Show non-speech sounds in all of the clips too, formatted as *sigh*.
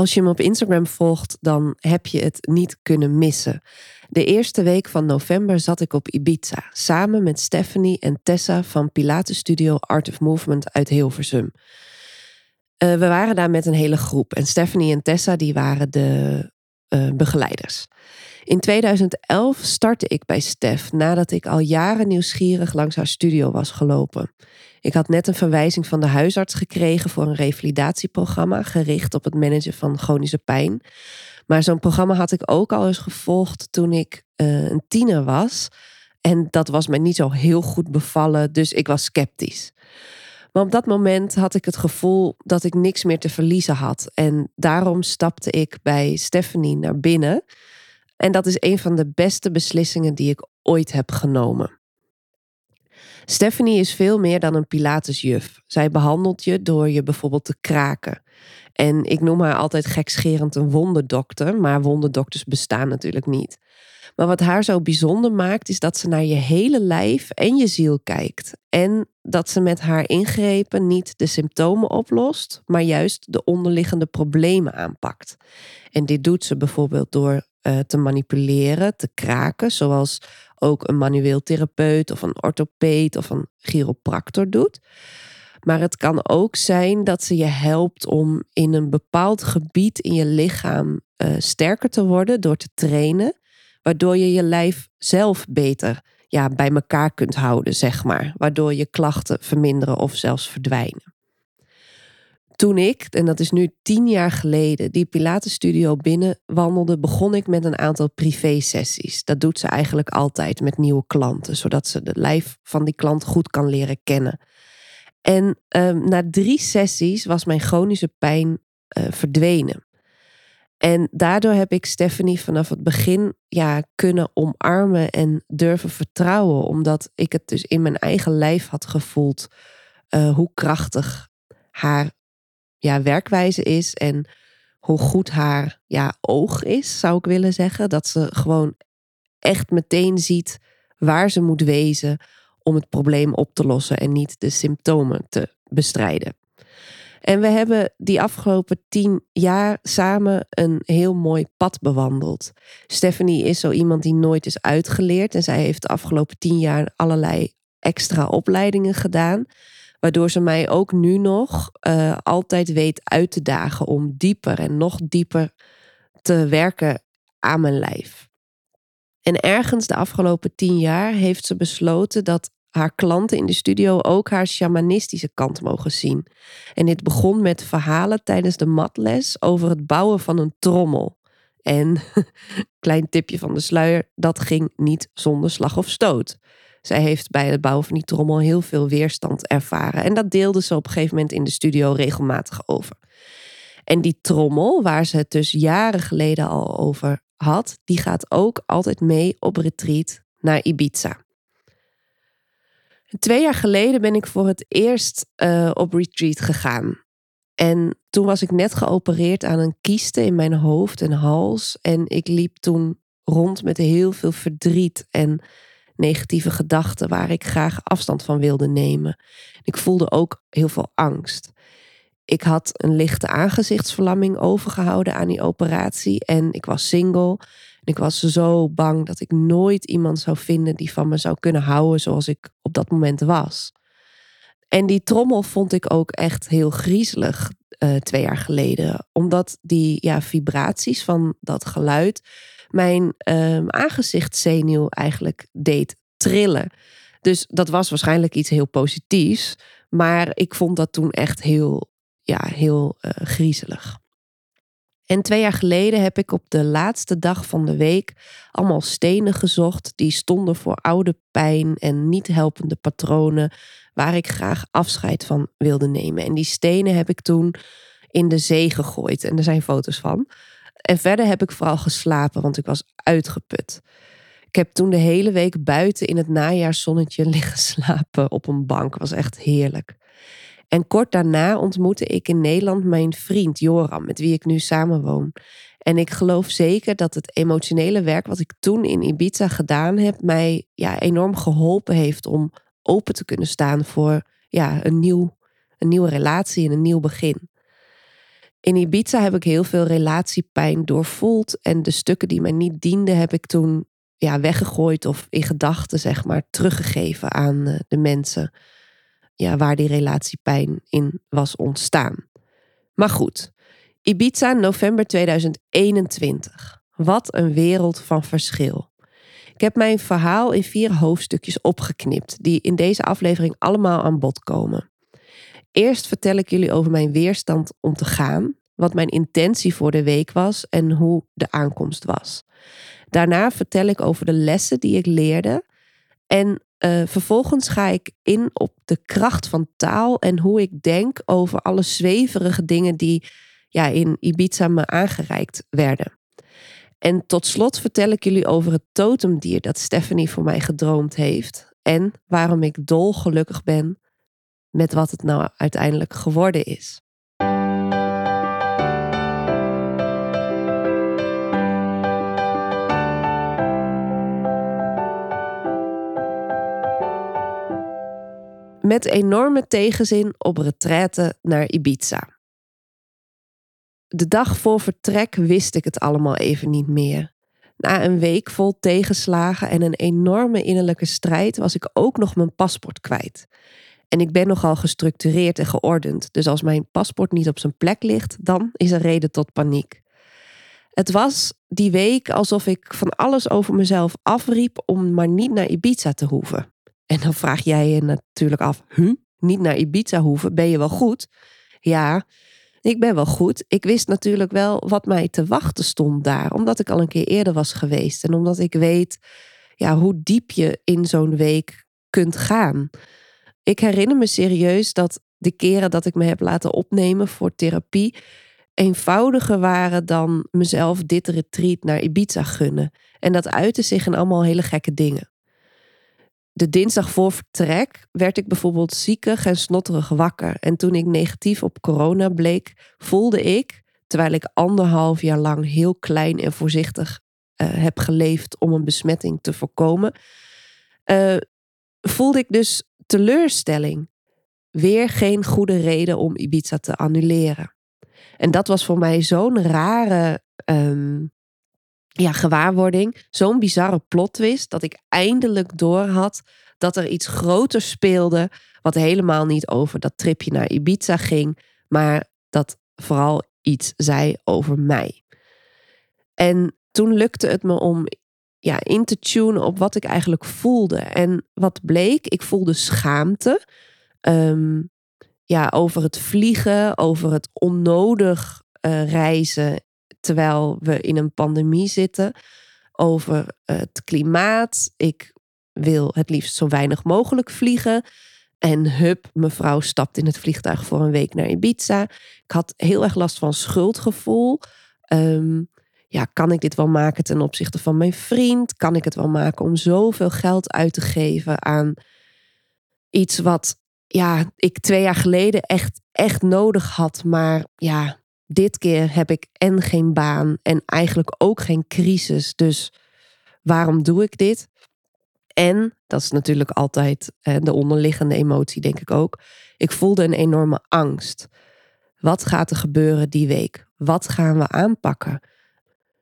Als je me op Instagram volgt, dan heb je het niet kunnen missen. De eerste week van november zat ik op Ibiza samen met Stephanie en Tessa van Pilates Studio Art of Movement uit Hilversum. Uh, we waren daar met een hele groep en Stephanie en Tessa die waren de uh, begeleiders. In 2011 startte ik bij Stef nadat ik al jaren nieuwsgierig langs haar studio was gelopen. Ik had net een verwijzing van de huisarts gekregen voor een revalidatieprogramma gericht op het managen van chronische pijn. Maar zo'n programma had ik ook al eens gevolgd toen ik uh, een tiener was. En dat was mij niet zo heel goed bevallen, dus ik was sceptisch. Maar op dat moment had ik het gevoel dat ik niks meer te verliezen had. En daarom stapte ik bij Stephanie naar binnen. En dat is een van de beste beslissingen die ik ooit heb genomen. Stephanie is veel meer dan een Pilatesjuf. Zij behandelt je door je bijvoorbeeld te kraken. En ik noem haar altijd gekscherend een wonderdokter, maar wonderdokters bestaan natuurlijk niet. Maar wat haar zo bijzonder maakt, is dat ze naar je hele lijf en je ziel kijkt. En dat ze met haar ingrepen niet de symptomen oplost, maar juist de onderliggende problemen aanpakt. En dit doet ze bijvoorbeeld door uh, te manipuleren, te kraken, zoals ook een manueel therapeut of een orthopeed of een chiropractor doet. Maar het kan ook zijn dat ze je helpt om in een bepaald gebied in je lichaam uh, sterker te worden door te trainen, waardoor je je lijf zelf beter ja, bij elkaar kunt houden, zeg maar. Waardoor je klachten verminderen of zelfs verdwijnen. Toen ik, en dat is nu tien jaar geleden, die Pilatenstudio binnenwandelde, begon ik met een aantal privé-sessies. Dat doet ze eigenlijk altijd met nieuwe klanten, zodat ze de lijf van die klant goed kan leren kennen. En um, na drie sessies was mijn chronische pijn uh, verdwenen. En daardoor heb ik Stephanie vanaf het begin ja, kunnen omarmen en durven vertrouwen. Omdat ik het dus in mijn eigen lijf had gevoeld uh, hoe krachtig haar ja, werkwijze is. En hoe goed haar ja, oog is, zou ik willen zeggen. Dat ze gewoon echt meteen ziet waar ze moet wezen om het probleem op te lossen en niet de symptomen te bestrijden. En we hebben die afgelopen tien jaar samen een heel mooi pad bewandeld. Stephanie is zo iemand die nooit is uitgeleerd. En zij heeft de afgelopen tien jaar allerlei extra opleidingen gedaan. Waardoor ze mij ook nu nog uh, altijd weet uit te dagen om dieper en nog dieper te werken aan mijn lijf. En ergens de afgelopen tien jaar heeft ze besloten dat haar klanten in de studio ook haar shamanistische kant mogen zien. En dit begon met verhalen tijdens de matles over het bouwen van een trommel. En, *laughs* klein tipje van de sluier, dat ging niet zonder slag of stoot. Zij heeft bij het bouwen van die trommel heel veel weerstand ervaren. En dat deelde ze op een gegeven moment in de studio regelmatig over. En die trommel, waar ze het dus jaren geleden al over had, die gaat ook altijd mee op retreat naar Ibiza. Twee jaar geleden ben ik voor het eerst uh, op retreat gegaan. En toen was ik net geopereerd aan een kieste in mijn hoofd en hals. En ik liep toen rond met heel veel verdriet en negatieve gedachten waar ik graag afstand van wilde nemen. Ik voelde ook heel veel angst. Ik had een lichte aangezichtsverlamming overgehouden aan die operatie en ik was single. En ik was zo bang dat ik nooit iemand zou vinden die van me zou kunnen houden zoals ik op dat moment was. En die trommel vond ik ook echt heel griezelig uh, twee jaar geleden. Omdat die ja, vibraties van dat geluid mijn uh, aangezichtszenuw eigenlijk deed trillen. Dus dat was waarschijnlijk iets heel positiefs. Maar ik vond dat toen echt heel, ja, heel uh, griezelig. En twee jaar geleden heb ik op de laatste dag van de week allemaal stenen gezocht die stonden voor oude pijn en niet helpende patronen waar ik graag afscheid van wilde nemen. En die stenen heb ik toen in de zee gegooid en er zijn foto's van. En verder heb ik vooral geslapen, want ik was uitgeput. Ik heb toen de hele week buiten in het najaarszonnetje *laughs* liggen slapen op een bank. Was echt heerlijk. En kort daarna ontmoette ik in Nederland mijn vriend Joram, met wie ik nu samenwoon. En ik geloof zeker dat het emotionele werk wat ik toen in Ibiza gedaan heb, mij ja, enorm geholpen heeft om open te kunnen staan voor ja, een, nieuw, een nieuwe relatie en een nieuw begin. In Ibiza heb ik heel veel relatiepijn doorvoeld. En de stukken die mij niet dienden, heb ik toen ja, weggegooid of in gedachten, zeg maar, teruggegeven aan eh, de mensen ja, waar die relatiepijn in was ontstaan. Maar goed, Ibiza november 2021. Wat een wereld van verschil. Ik heb mijn verhaal in vier hoofdstukjes opgeknipt, die in deze aflevering allemaal aan bod komen. Eerst vertel ik jullie over mijn weerstand om te gaan, wat mijn intentie voor de week was en hoe de aankomst was. Daarna vertel ik over de lessen die ik leerde en uh, vervolgens ga ik in op de kracht van taal en hoe ik denk over alle zweverige dingen die ja, in Ibiza me aangereikt werden. En tot slot vertel ik jullie over het totemdier dat Stephanie voor mij gedroomd heeft en waarom ik dolgelukkig ben met wat het nou uiteindelijk geworden is. Met enorme tegenzin op retraite naar Ibiza. De dag voor vertrek wist ik het allemaal even niet meer. Na een week vol tegenslagen en een enorme innerlijke strijd was ik ook nog mijn paspoort kwijt. En ik ben nogal gestructureerd en geordend, dus als mijn paspoort niet op zijn plek ligt, dan is er reden tot paniek. Het was die week alsof ik van alles over mezelf afriep om maar niet naar Ibiza te hoeven. En dan vraag jij je natuurlijk af, huh? niet naar Ibiza hoeven, ben je wel goed? Ja, ik ben wel goed. Ik wist natuurlijk wel wat mij te wachten stond daar, omdat ik al een keer eerder was geweest en omdat ik weet ja, hoe diep je in zo'n week kunt gaan. Ik herinner me serieus dat de keren dat ik me heb laten opnemen voor therapie eenvoudiger waren dan mezelf dit retreat naar Ibiza gunnen. En dat uitte zich in allemaal hele gekke dingen de dinsdag voor vertrek werd ik bijvoorbeeld ziekig en snotterig wakker. En toen ik negatief op corona bleek, voelde ik, terwijl ik anderhalf jaar lang heel klein en voorzichtig uh, heb geleefd om een besmetting te voorkomen, uh, voelde ik dus teleurstelling. Weer geen goede reden om Ibiza te annuleren. En dat was voor mij zo'n rare um, ja, gewaarwording, zo'n bizarre plot twist, dat ik eindelijk door had dat er iets groters speelde, wat helemaal niet over dat tripje naar Ibiza ging, maar dat vooral iets zei over mij. En toen lukte het me om ja, in te tunen op wat ik eigenlijk voelde. En wat bleek, ik voelde schaamte um, ja, over het vliegen, over het onnodig uh, reizen terwijl we in een pandemie zitten, over het klimaat. Ik wil het liefst zo weinig mogelijk vliegen. En hup, mevrouw stapt in het vliegtuig voor een week naar Ibiza. Ik had heel erg last van schuldgevoel. Um, ja, kan ik dit wel maken ten opzichte van mijn vriend? Kan ik het wel maken om zoveel geld uit te geven aan iets wat ja, ik twee jaar geleden echt, echt nodig had, maar ja, dit keer heb ik en geen baan en eigenlijk ook geen crisis. Dus waarom doe ik dit? En, dat is natuurlijk altijd de onderliggende emotie, denk ik ook. Ik voelde een enorme angst. Wat gaat er gebeuren die week? Wat gaan we aanpakken?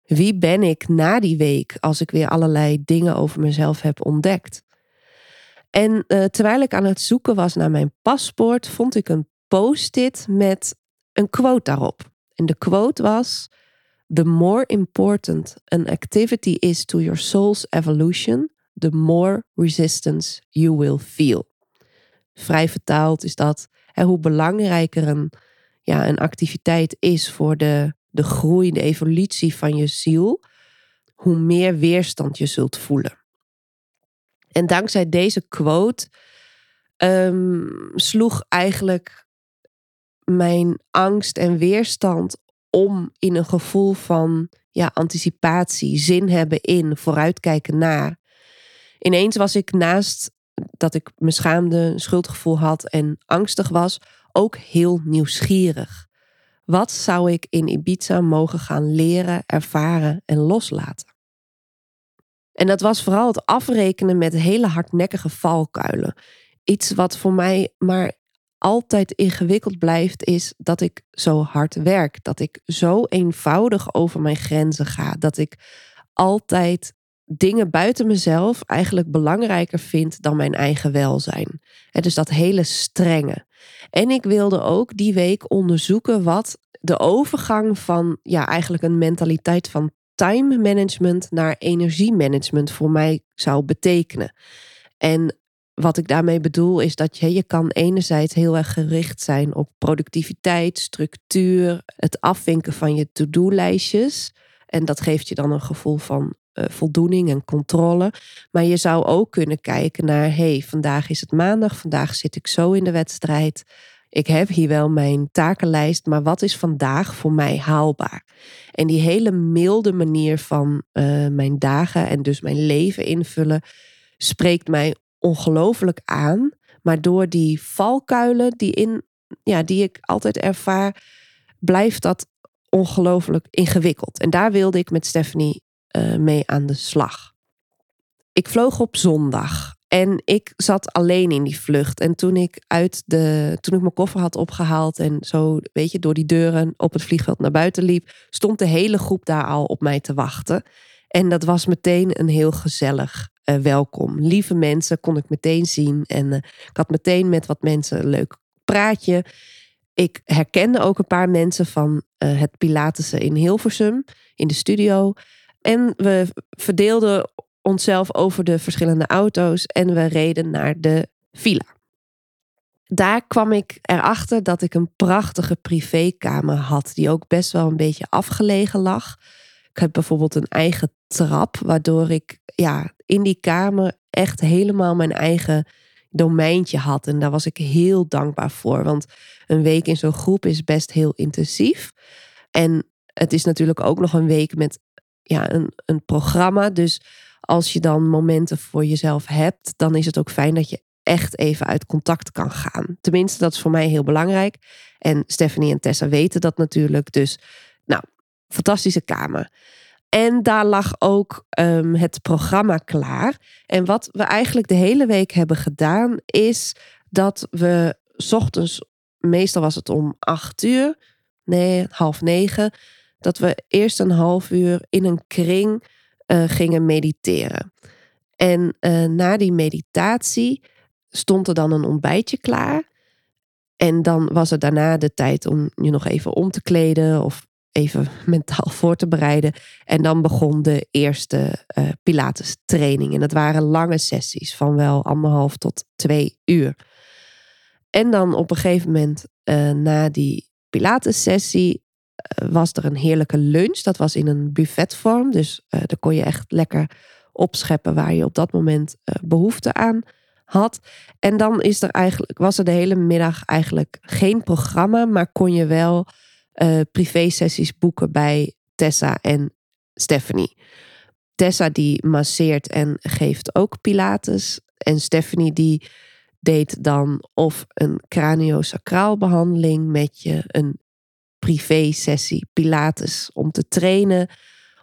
Wie ben ik na die week als ik weer allerlei dingen over mezelf heb ontdekt? En uh, terwijl ik aan het zoeken was naar mijn paspoort, vond ik een post-it met een quote daarop. En de quote was: The more important an activity is to your soul's evolution, the more resistance you will feel. Vrij vertaald is dat hoe belangrijker een, ja, een activiteit is voor de, de groei, de evolutie van je ziel, hoe meer weerstand je zult voelen. En dankzij deze quote ehm, sloeg eigenlijk mijn angst en weerstand om in een gevoel van ja, anticipatie, zin hebben in, vooruitkijken naar. Ineens was ik naast dat ik me schaamde, schuldgevoel had en angstig was, ook heel nieuwsgierig. Wat zou ik in Ibiza mogen gaan leren, ervaren en loslaten? En dat was vooral het afrekenen met hele hardnekkige valkuilen. Iets wat voor mij maar altijd ingewikkeld blijft, is dat ik zo hard werk. Dat ik zo eenvoudig over mijn grenzen ga. Dat ik altijd dingen buiten mezelf eigenlijk belangrijker vind dan mijn eigen welzijn. En dus dat hele strenge. En ik wilde ook die week onderzoeken wat de overgang van ja, eigenlijk een mentaliteit van time management naar energiemanagement voor mij zou betekenen. En wat ik daarmee bedoel is dat je, je kan enerzijds heel erg gericht zijn op productiviteit, structuur, het afvinken van je to-do-lijstjes. En dat geeft je dan een gevoel van uh, voldoening en controle. Maar je zou ook kunnen kijken naar, hey, vandaag is het maandag, vandaag zit ik zo in de wedstrijd. Ik heb hier wel mijn takenlijst, maar wat is vandaag voor mij haalbaar? En die hele milde manier van uh, mijn dagen en dus mijn leven invullen, spreekt mij ongelooflijk aan. Maar door die valkuilen die, in, ja, die ik altijd ervaar, blijft dat ongelooflijk ingewikkeld. En daar wilde ik met Stephanie uh, mee aan de slag. Ik vloog op zondag en ik zat alleen in die vlucht. En toen ik uit de, toen ik mijn koffer had opgehaald en zo, weet je, door die deuren op het vliegveld naar buiten liep, stond de hele groep daar al op mij te wachten. En dat was meteen een heel gezellig uh, welkom. Lieve mensen kon ik meteen zien. En uh, ik had meteen met wat mensen een leuk praatje. Ik herkende ook een paar mensen van uh, het Pilatessen in Hilversum in de studio. En we verdeelden onszelf over de verschillende auto's en we reden naar de villa. Daar kwam ik erachter dat ik een prachtige privékamer had, die ook best wel een beetje afgelegen lag. Ik heb bijvoorbeeld een eigen trap, waardoor ik ja, in die kamer echt helemaal mijn eigen domeintje had. En daar was ik heel dankbaar voor, want een week in zo'n groep is best heel intensief. En het is natuurlijk ook nog een week met ja, een, een programma. Dus als je dan momenten voor jezelf hebt, dan is het ook fijn dat je echt even uit contact kan gaan. Tenminste, dat is voor mij heel belangrijk. En Stephanie en Tessa weten dat natuurlijk. Dus, nou, fantastische kamer. En daar lag ook um, het programma klaar. En wat we eigenlijk de hele week hebben gedaan, is dat we ochtends, meestal was het om acht uur, nee, half negen, dat we eerst een half uur in een kring uh, gingen mediteren. En uh, na die meditatie stond er dan een ontbijtje klaar. En dan was er daarna de tijd om je nog even om te kleden of even mentaal voor te bereiden. En dan begon de eerste uh, Pilates training. En dat waren lange sessies van wel anderhalf tot twee uur. En dan op een gegeven moment uh, na die Pilates sessie uh, was er een heerlijke lunch. Dat was in een buffetvorm. Dus daar kon je echt lekker opscheppen waar je op dat moment behoefte aan had. En dan is er eigenlijk, was er de hele middag eigenlijk geen programma, maar kon je wel uh, privé-sessies boeken bij Tessa en Stephanie. Tessa die masseert en geeft ook pilates. En Stephanie die deed dan of een craniosacraal behandeling met je, een privé-sessie pilates om te trainen,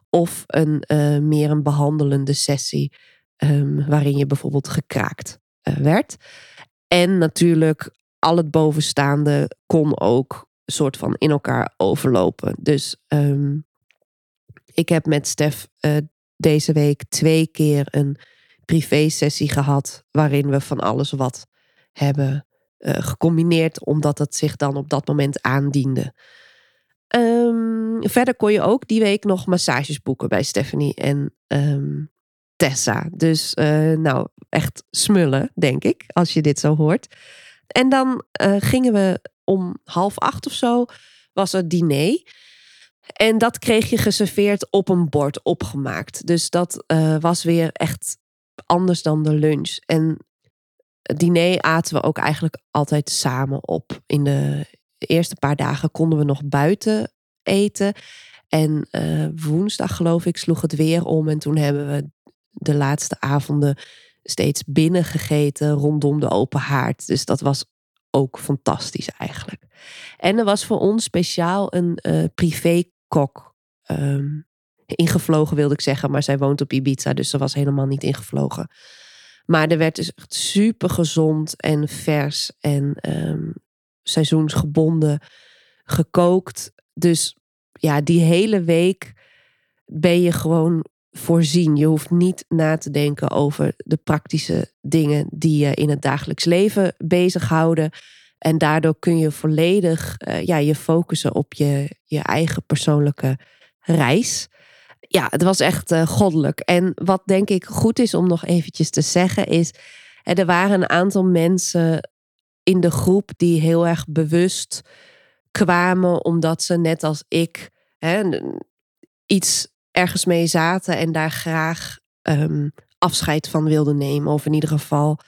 of een uh, meer een behandelende sessie um, waarin je bijvoorbeeld gekraakt uh, werd. En natuurlijk al het bovenstaande kon ook soort van in elkaar overlopen. Dus um, ik heb met Stef uh, deze week twee keer een privé-sessie gehad. waarin we van alles wat hebben uh, gecombineerd, omdat het zich dan op dat moment aandiende. Um, verder kon je ook die week nog massages boeken bij Stephanie en um, Tessa. Dus uh, nou, echt smullen, denk ik, als je dit zo hoort. En dan gingen we om half acht of zo was het diner. En dat kreeg je geserveerd op een bord opgemaakt. Dus dat uh, was weer echt anders dan de lunch. En diner aten we ook eigenlijk altijd samen op. In de eerste paar dagen konden we nog buiten eten. En uh, woensdag, geloof ik, sloeg het weer om. En toen hebben we de laatste avonden steeds binnen gegeten rondom de open haard. Dus dat was ook fantastisch eigenlijk. En er was voor ons speciaal een uh, privékok um, ingevlogen, wilde ik zeggen. Maar zij woont op Ibiza, dus ze was helemaal niet ingevlogen. Maar er werd dus echt super gezond en vers en um, seizoensgebonden gekookt. Dus ja, die hele week ben je gewoon voorzien. Je hoeft niet na te denken over de praktische dingen die je in het dagelijks leven bezighouden. En daardoor kun je volledig uh, ja, je focussen op je, je eigen persoonlijke reis. Ja, het was echt uh, goddelijk. En wat denk ik goed is om nog eventjes te zeggen is... er waren een aantal mensen in de groep die heel erg bewust kwamen... omdat ze net als ik hè, iets ergens mee zaten en daar graag um, afscheid van wilden nemen. Of in ieder geval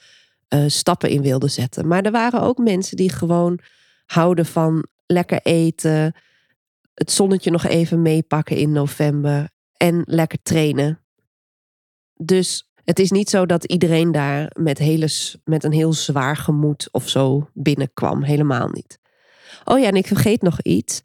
uh, stappen in wilden zetten. Maar er waren ook mensen die gewoon houden van lekker eten. Het zonnetje nog even meepakken in november. En lekker trainen. Dus het is niet zo dat iedereen daar met, hele, met een heel zwaar gemoed of zo binnenkwam. Helemaal niet. Oh ja, en ik vergeet nog iets.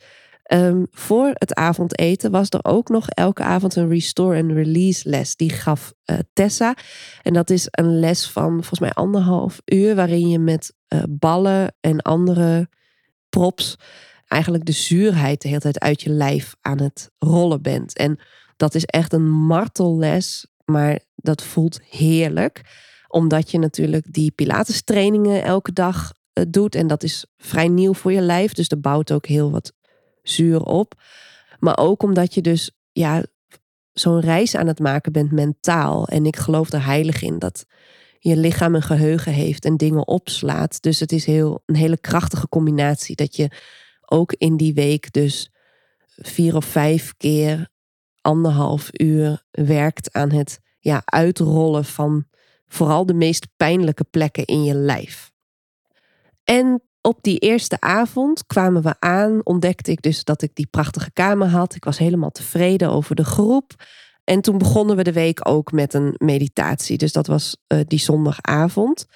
Um, voor het avondeten was er ook nog elke avond een restore and release les. Die gaf uh, Tessa. En dat is een les van volgens mij anderhalf uur. Waarin je met uh, ballen en andere props eigenlijk de zuurheid de hele tijd uit je lijf aan het rollen bent. En dat is echt een martelles. Maar dat voelt heerlijk. Omdat je natuurlijk die Pilates trainingen elke dag uh, doet. En dat is vrij nieuw voor je lijf. Dus er bouwt ook heel wat zuur op. Maar ook omdat je dus ja, zo'n reis aan het maken bent mentaal. En ik geloof er heilig in dat je lichaam een geheugen heeft en dingen opslaat. Dus het is heel, een hele krachtige combinatie. Dat je ook in die week dus vier of vijf keer anderhalf uur werkt aan het ja, uitrollen van vooral de meest pijnlijke plekken in je lijf. En op die eerste avond kwamen we aan, ontdekte ik dus dat ik die prachtige kamer had. Ik was helemaal tevreden over de groep. En toen begonnen we de week ook met een meditatie. Dus dat was uh, die zondagavond.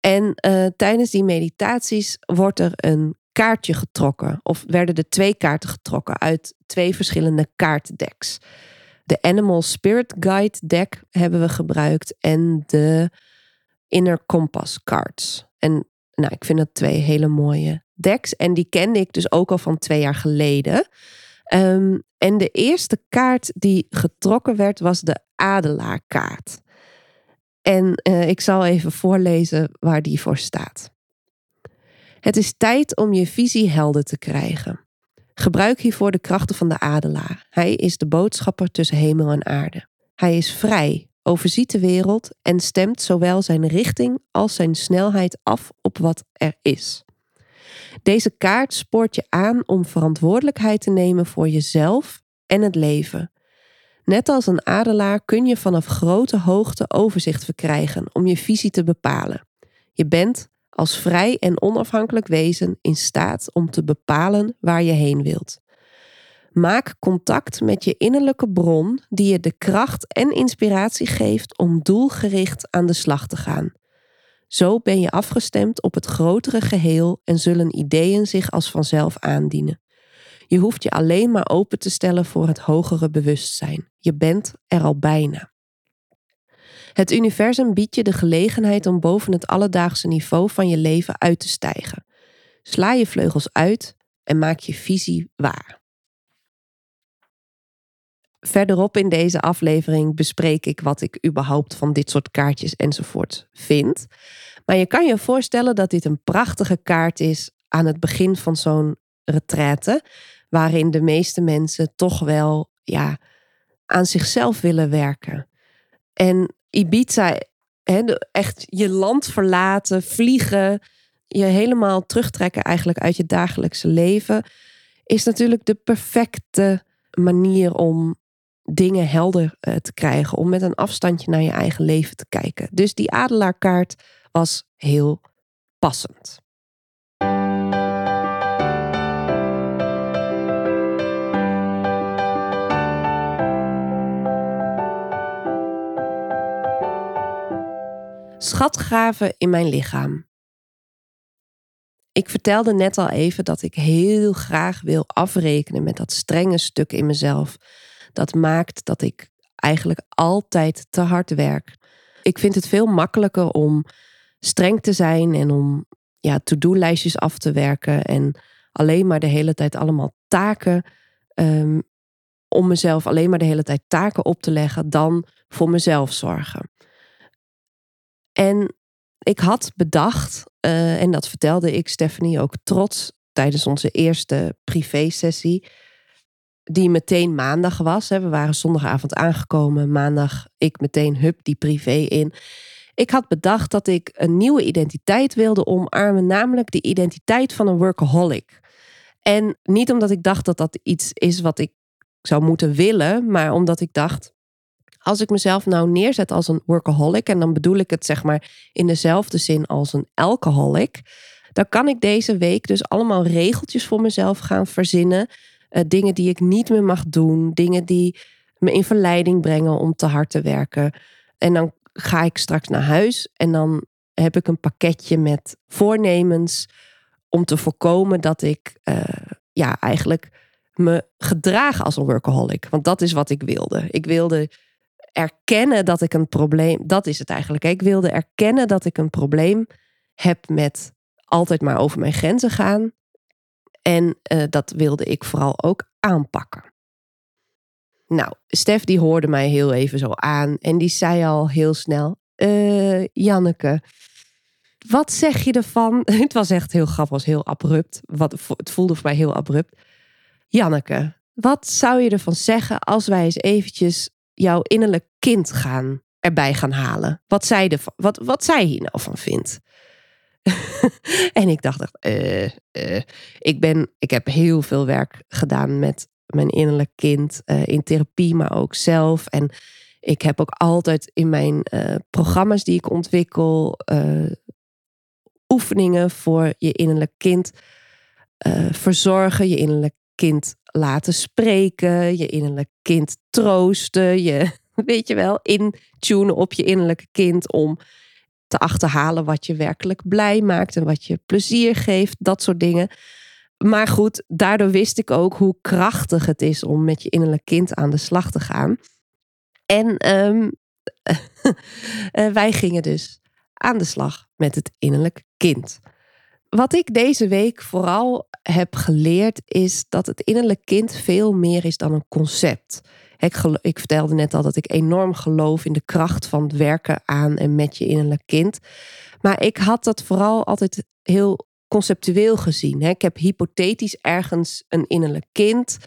En uh, tijdens die meditaties wordt er een kaartje getrokken. Of werden er twee kaarten getrokken uit twee verschillende kaartdecks. De Animal Spirit Guide deck hebben we gebruikt en de Inner Compass cards. En nou, ik vind dat twee hele mooie decks. En die kende ik dus ook al van twee jaar geleden. Um, en de eerste kaart die getrokken werd was de Adelaarkaart. En uh, ik zal even voorlezen waar die voor staat. Het is tijd om je visie helder te krijgen. Gebruik hiervoor de krachten van de adelaar. Hij is de boodschapper tussen hemel en aarde. Hij is vrij, overziet de wereld en stemt zowel zijn richting als zijn snelheid af op wat er is. Deze kaart spoort je aan om verantwoordelijkheid te nemen voor jezelf en het leven. Net als een adelaar kun je vanaf grote hoogte overzicht verkrijgen om je visie te bepalen. Je bent als vrij en onafhankelijk wezen in staat om te bepalen waar je heen wilt. Maak contact met je innerlijke bron die je de kracht en inspiratie geeft om doelgericht aan de slag te gaan. Zo ben je afgestemd op het grotere geheel en zullen ideeën zich als vanzelf aandienen. Je hoeft je alleen maar open te stellen voor het hogere bewustzijn. Je bent er al bijna. Het universum biedt je de gelegenheid om boven het alledaagse niveau van je leven uit te stijgen. Sla je vleugels uit en maak je visie waar. Verderop in deze aflevering bespreek ik wat ik überhaupt van dit soort kaartjes enzovoort vind. Maar je kan je voorstellen dat dit een prachtige kaart is aan het begin van zo'n retraite, waarin de meeste mensen toch wel ja, aan zichzelf willen werken. En Ibiza, echt je land verlaten, vliegen, je helemaal terugtrekken eigenlijk uit je dagelijkse leven, is natuurlijk de perfecte manier om dingen helder eh, te krijgen. Om met een afstandje naar je eigen leven te kijken. Dus die adelaarkaart was heel passend. Schatgraven in mijn lichaam. Ik vertelde net al even dat ik heel graag wil afrekenen met dat strenge stuk in mezelf. Dat maakt dat ik eigenlijk altijd te hard werk. Ik vind het veel makkelijker om streng te zijn en om ja, to-do-lijstjes af te werken en alleen maar de hele tijd allemaal taken. Um, om mezelf alleen maar de hele tijd taken op te leggen, dan voor mezelf zorgen. En ik had bedacht, uh, en dat vertelde ik Stephanie ook trots tijdens onze eerste privé-sessie, die meteen maandag was. Hè. We waren zondagavond aangekomen, maandag ik meteen hup die privé in. Ik had bedacht dat ik een nieuwe identiteit wilde omarmen, namelijk de identiteit van een workaholic. En niet omdat ik dacht dat dat iets is wat ik zou moeten willen, maar omdat ik dacht, als ik mezelf nou neerzet als een workaholic, en dan bedoel ik het zeg maar in dezelfde zin als een alcoholic, dan kan ik deze week dus allemaal regeltjes voor mezelf gaan verzinnen. Uh, dingen die ik niet meer mag doen, dingen die me in verleiding brengen om te hard te werken. En dan ga ik straks naar huis en dan heb ik een pakketje met voornemens om te voorkomen dat ik uh, ja, eigenlijk me gedraag als een workaholic. Want dat is wat ik wilde. Ik wilde erkennen dat ik een probleem, dat is het eigenlijk. Ik wilde erkennen dat ik een probleem heb met altijd maar over mijn grenzen gaan. En uh, dat wilde ik vooral ook aanpakken. Nou, Stef die hoorde mij heel even zo aan en die zei al heel snel: uh, Janneke, wat zeg je ervan? *laughs* Het was echt heel grappig, was heel abrupt. Wat, het voelde voor mij heel abrupt. Janneke, wat zou je ervan zeggen als wij eens eventjes jouw innerlijk kind gaan, erbij gaan halen. Wat zij, wat, wat zij hier nou van vindt. *laughs* en ik dacht, uh, uh, ik, ben, ik heb heel veel werk gedaan met mijn innerlijk kind uh, in therapie, maar ook zelf. En ik heb ook altijd in mijn programma's die ik ontwikkel oefeningen voor je innerlijk kind verzorgen, je innerlijk kind laten spreken, je innerlijk kind troosten, je, *laughs* weet je wel, intunen op je innerlijke kind om te achterhalen wat je werkelijk blij maakt en wat je plezier geeft, dat soort dingen. Maar goed, daardoor wist ik ook hoe krachtig het is om met je innerlijk kind aan de slag te gaan. En um, *laughs* wij gingen dus aan de slag met het innerlijk kind. Wat ik deze week vooral heb geleerd is dat het innerlijk kind veel meer is dan een concept. Ik, vertelde net al dat ik enorm geloof in de kracht van het werken aan en met je innerlijk kind. Maar ik had dat vooral altijd heel conceptueel gezien. Ik heb hypothetisch ergens een innerlijk kind.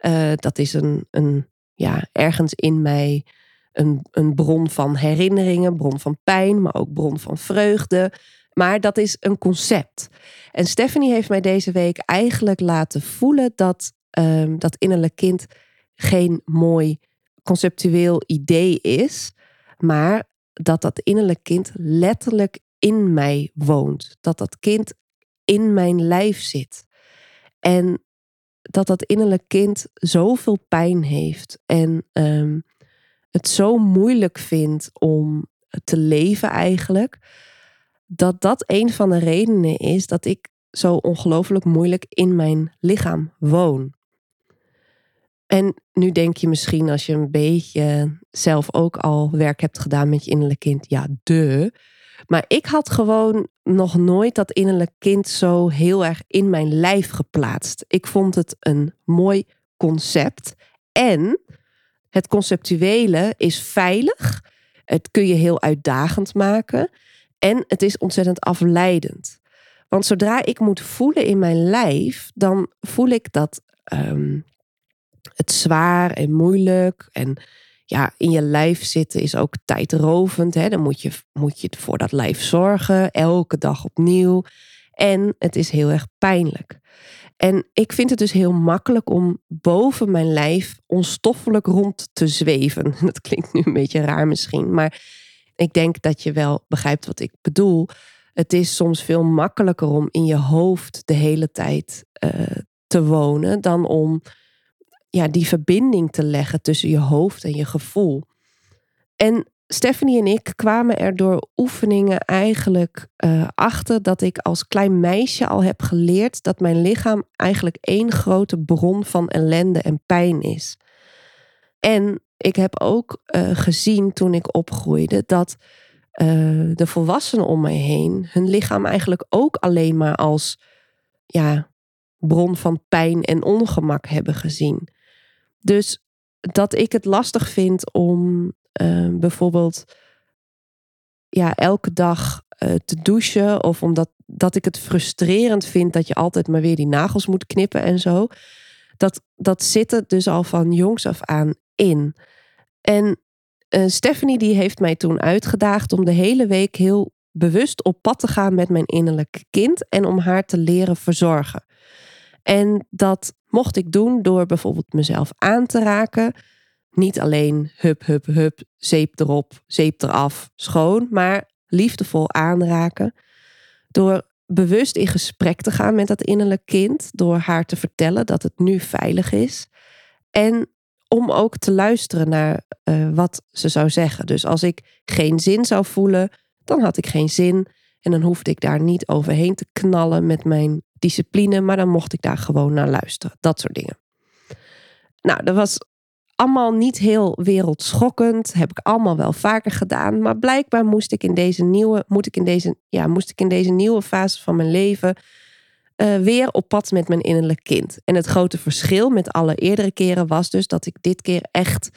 Uh, dat is een, een, ja, ergens in mij een, een bron van herinneringen, bron van pijn, maar ook bron van vreugde. Maar dat is een concept. En Stephanie heeft mij deze week eigenlijk laten voelen dat um, dat innerlijk kind geen mooi conceptueel idee is, maar dat dat innerlijk kind letterlijk in mij woont. Dat dat kind in mijn lijf zit. En dat dat innerlijk kind zoveel pijn heeft en um, het zo moeilijk vindt om te leven eigenlijk dat dat een van de redenen is dat ik zo ongelooflijk moeilijk in mijn lichaam woon. En nu denk je misschien als je een beetje zelf ook al werk hebt gedaan met je innerlijk kind, ja, de. Maar ik had gewoon nog nooit dat innerlijk kind zo heel erg in mijn lijf geplaatst. Ik vond het een mooi concept. En het conceptuele is veilig. Het kun je heel uitdagend maken. En het is ontzettend afleidend. Want zodra ik moet voelen in mijn lijf, dan voel ik dat um, het zwaar en moeilijk. En ja, in je lijf zitten is ook tijdrovend. Hè? Dan moet je, moet je voor dat lijf zorgen, elke dag opnieuw. En het is heel erg pijnlijk. En ik vind het dus heel makkelijk om boven mijn lijf onstoffelijk rond te zweven. *laughs* Dat klinkt nu een beetje raar misschien, maar ik denk dat je wel begrijpt wat ik bedoel. Het is soms veel makkelijker om in je hoofd de hele tijd uh, te wonen dan om ja, die verbinding te leggen tussen je hoofd en je gevoel. En Stephanie en ik kwamen er door oefeningen eigenlijk uh, achter dat ik als klein meisje al heb geleerd dat mijn lichaam eigenlijk één grote bron van ellende en pijn is. En ik heb ook uh, gezien toen ik opgroeide dat uh, de volwassenen om mij heen hun lichaam eigenlijk ook alleen maar als ja, bron van pijn en ongemak hebben gezien. Dus dat ik het lastig vind om uh, bijvoorbeeld ja, elke dag uh, te douchen. Of omdat dat ik het frustrerend vind dat je altijd maar weer die nagels moet knippen en zo. Dat, dat zit er dus al van jongs af aan in. En uh, Stephanie die heeft mij toen uitgedaagd om de hele week heel bewust op pad te gaan met mijn innerlijke kind en om haar te leren verzorgen. En dat mocht ik doen door bijvoorbeeld mezelf aan te raken. Niet alleen hup, hup, hup, zeep erop, zeep eraf, schoon, maar liefdevol aanraken. Door bewust in gesprek te gaan met dat innerlijk kind, door haar te vertellen dat het nu veilig is. En om ook te luisteren naar uh, wat ze zou zeggen. Dus als ik geen zin zou voelen, dan had ik geen zin. En dan hoefde ik daar niet overheen te knallen met mijn discipline, maar dan mocht ik daar gewoon naar luisteren. Dat soort dingen. Nou, dat was allemaal niet heel wereldschokkend. Heb ik allemaal wel vaker gedaan. Maar blijkbaar moest ik in deze nieuwe, moet ik in deze, ja, moest ik in deze nieuwe fase van mijn leven uh, weer op pad met mijn innerlijk kind. En het grote verschil met alle eerdere keren was dus dat ik dit keer echt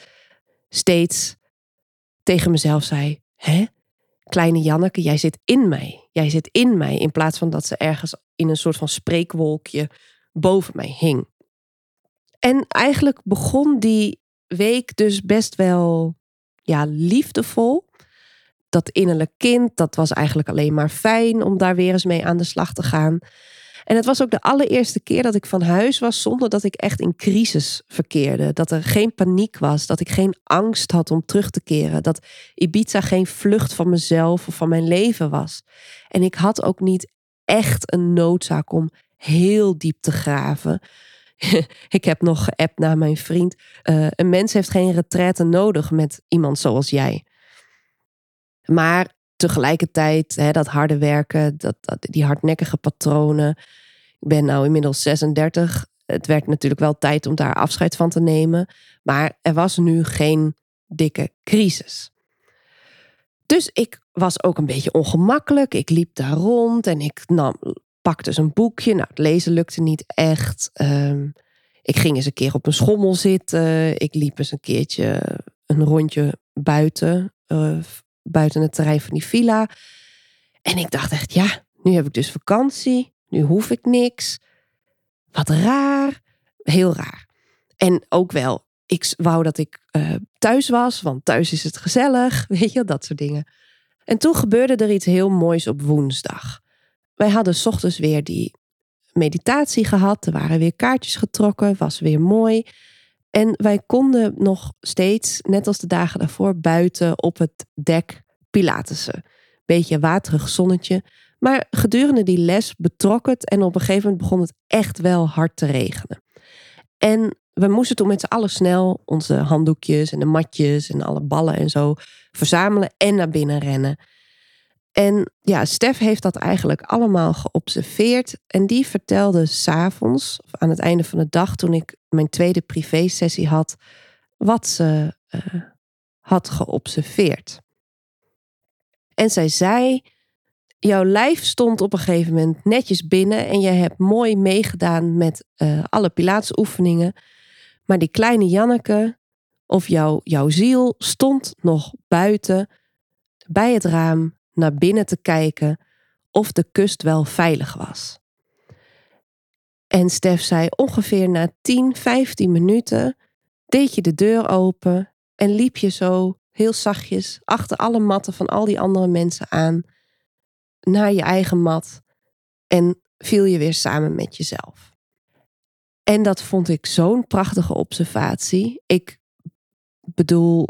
steeds tegen mezelf zei: Hè? Kleine Janneke, jij zit in mij. Jij zit in mij. In plaats van dat ze ergens in een soort van spreekwolkje boven mij hing. En eigenlijk begon die week dus best wel ja, liefdevol. Dat innerlijk kind, dat was eigenlijk alleen maar fijn om daar weer eens mee aan de slag te gaan. En het was ook de allereerste keer dat ik van huis was zonder dat ik echt in crisis verkeerde. Dat er geen paniek was, dat ik geen angst had om terug te keren. Dat Ibiza geen vlucht van mezelf of van mijn leven was. En ik had ook niet echt een noodzaak om heel diep te graven. *laughs* ik heb nog geappt naar mijn vriend. Uh, een mens heeft geen retraite nodig met iemand zoals jij. Maar tegelijkertijd, hè, dat harde werken, dat, dat, die hardnekkige patronen. Ik ben nou inmiddels 36. Het werd natuurlijk wel tijd om daar afscheid van te nemen. Maar er was nu geen dikke crisis. Dus ik was ook een beetje ongemakkelijk. Ik liep daar rond en ik nam, pakte eens een boekje. Nou, het lezen lukte niet echt. Um, ik ging eens een keer op een schommel zitten. Ik liep eens een keertje een rondje buiten, uh, buiten het terrein van die villa. En ik dacht echt, ja, nu heb ik dus vakantie. Nu hoef ik niks. Wat raar. Heel raar. En ook wel, ik wou dat ik uh, thuis was, want thuis is het gezellig. *laughs* Weet je, dat soort dingen. En toen gebeurde er iets heel moois op woensdag. Wij hadden s ochtends weer die meditatie gehad. Er waren weer kaartjes getrokken, was weer mooi. En wij konden nog steeds, net als de dagen daarvoor, buiten op het dek pilatesen. Beetje waterig zonnetje. Maar gedurende die les betrok het en op een gegeven moment begon het echt wel hard te regenen. En we moesten toen met z'n allen snel onze handdoekjes en de matjes en alle ballen en zo verzamelen en naar binnen rennen. En ja, Stef heeft dat eigenlijk allemaal geobserveerd. En die vertelde s'avonds, aan het einde van de dag, toen ik mijn tweede privé-sessie had, wat ze uh, had geobserveerd. En zij zei: Jouw lijf stond op een gegeven moment netjes binnen en je hebt mooi meegedaan met uh, alle pilatesoefeningen. Maar die kleine Janneke, of jouw, jouw ziel, stond nog buiten bij het raam naar binnen te kijken of de kust wel veilig was. En Stef zei ongeveer na 10, 15 minuten deed je de deur open en liep je zo heel zachtjes achter alle matten van al die andere mensen aan naar je eigen mat en viel je weer samen met jezelf. En dat vond ik zo'n prachtige observatie. Ik bedoel,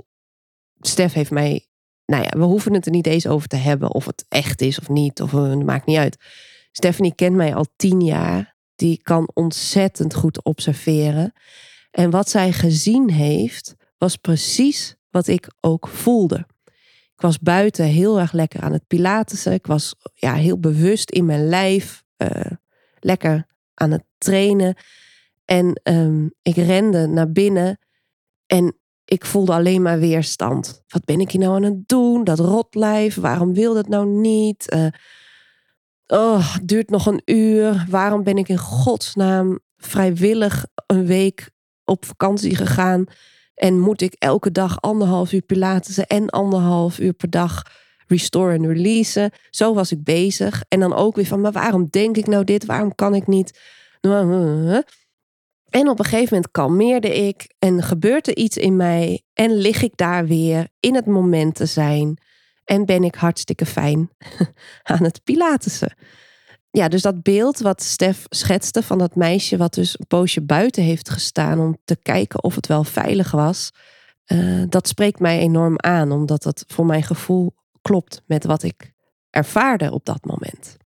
Stef heeft mij. Nou ja, we hoeven het er niet eens over te hebben of het echt is of niet. Of het maakt niet uit. Stephanie kent mij al tien jaar. Die kan ontzettend goed observeren. En wat zij gezien heeft, was precies wat ik ook voelde. Ik was buiten heel erg lekker aan het pilatessen. Ik was ja, heel bewust in mijn lijf. Uh, lekker aan het trainen. En um, ik rende naar binnen. En ik voelde alleen maar weerstand. Wat ben ik hier nou aan het doen? Dat rotlijf, waarom wil dat nou niet? Uh, oh, het duurt nog een uur. Waarom ben ik in godsnaam vrijwillig een week op vakantie gegaan? En moet ik elke dag anderhalf uur pilatessen en anderhalf uur per dag restore en releasen? Zo was ik bezig. En dan ook weer van, maar waarom denk ik nou dit? Waarom kan ik niet? En op een gegeven moment kalmeerde ik en gebeurt er iets in mij en lig ik daar weer in het moment te zijn en ben ik hartstikke fijn *laughs* aan het pilatessen. Ja, dus dat beeld wat Stef schetste van dat meisje wat dus een poosje buiten heeft gestaan om te kijken of het wel veilig was, uh, dat spreekt mij enorm aan, omdat dat voor mijn gevoel klopt met wat ik ervaarde op dat moment.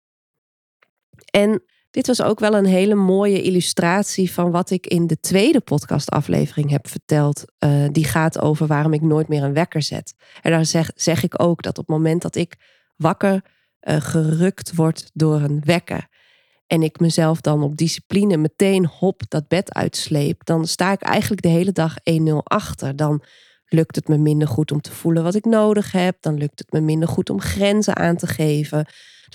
En dit was ook wel een hele mooie illustratie van wat ik in de tweede podcastaflevering heb verteld. Uh, die gaat over waarom ik nooit meer een wekker zet. En daar zeg, zeg ik ook dat op het moment dat ik wakker uh, gerukt word door een wekker. En ik mezelf dan op discipline meteen hop dat bed uitsleep. Dan sta ik eigenlijk de hele dag 1-0 achter. Dan lukt het me minder goed om te voelen wat ik nodig heb. Dan lukt het me minder goed om grenzen aan te geven